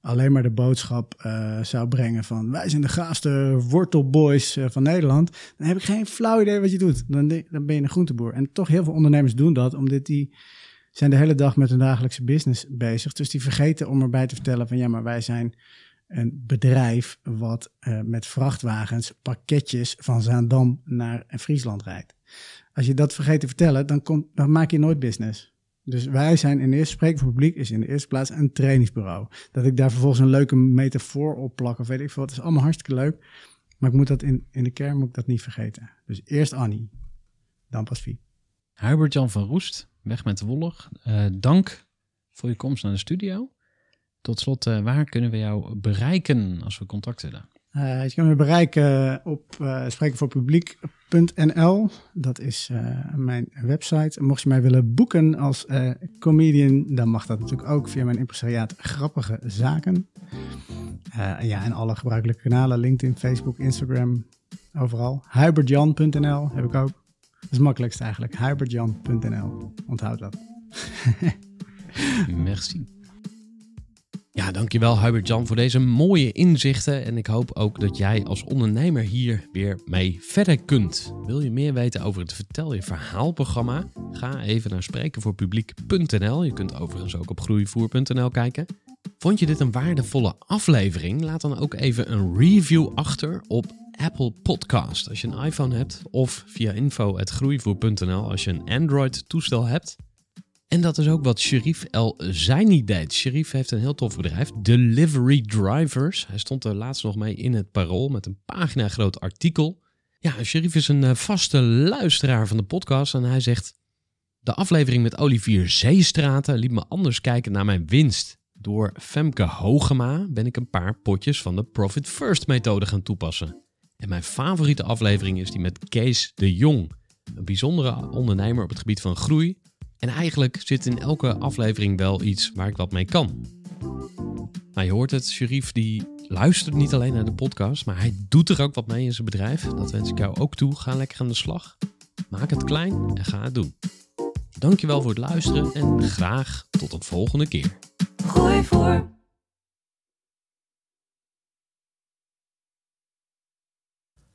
alleen maar de boodschap uh, zou brengen van wij zijn de gaafste wortelboys uh, van Nederland, dan heb ik geen flauw idee wat je doet. Dan, dan ben je een groenteboer. En toch heel veel ondernemers doen dat, omdat die zijn de hele dag met hun dagelijkse business bezig. Dus die vergeten om erbij te vertellen van ja, maar wij zijn een bedrijf wat uh, met vrachtwagens pakketjes van Zaandam naar Friesland rijdt. Als je dat vergeet te vertellen, dan, dan maak je nooit business. Dus wij zijn in de eerste spreken voor publiek is in de eerste plaats een trainingsbureau. Dat ik daar vervolgens een leuke metafoor op plak of weet ik veel wat, is allemaal hartstikke leuk. Maar ik moet dat in, in de kern moet ik dat niet vergeten. Dus eerst Annie, dan pas Vie. Hubert-Jan van Roest, weg met de wollig. Uh, dank voor je komst naar de studio. Tot slot, uh, waar kunnen we jou bereiken als we contact willen? Uh, je kan me bereiken op uh, sprekenvoorpubliek.nl. Dat is mijn website. Mocht je mij willen boeken als comedian, dan mag dat natuurlijk ook via mijn impresariaat Grappige Zaken. ja, en alle gebruikelijke kanalen, LinkedIn, Facebook, Instagram, overal. Hybertjan.nl heb ik ook. Dat is het makkelijkste eigenlijk. Hybertjan.nl. Onthoud dat. Merci. Ja, dankjewel Hubert Jan voor deze mooie inzichten. En ik hoop ook dat jij als ondernemer hier weer mee verder kunt. Wil je meer weten over het Vertel je Verhaal programma? Ga even naar sprekenvoorpubliek.nl. Je kunt overigens ook op groeivoer.nl kijken. Vond je dit een waardevolle aflevering? Laat dan ook even een review achter op Apple Podcast als je een iPhone hebt. Of via info.groeivoer.nl als je een Android toestel hebt. En dat is ook wat Sherif El Zaini deed. Sherif heeft een heel tof bedrijf, Delivery Drivers. Hij stond er laatst nog mee in het Parool met een pagina groot artikel. Ja, Sherif is een eh, vaste luisteraar van de podcast en hij zegt... De aflevering met Olivier Zeestraten liet me anders kijken naar mijn winst. Door Femke Hogema ben ik een paar potjes van de Profit First methode gaan toepassen. En mijn favoriete aflevering is die met Kees de Jong. Een bijzondere ondernemer op het gebied van groei en eigenlijk zit in elke aflevering wel iets waar ik wat mee kan. Nou, je hoort het, Sherif die luistert niet alleen naar de podcast, maar hij doet er ook wat mee in zijn bedrijf. Dat wens ik jou ook toe. Ga lekker aan de slag. Maak het klein en ga het doen. Dankjewel voor het luisteren en graag tot een volgende keer. Gooi voor.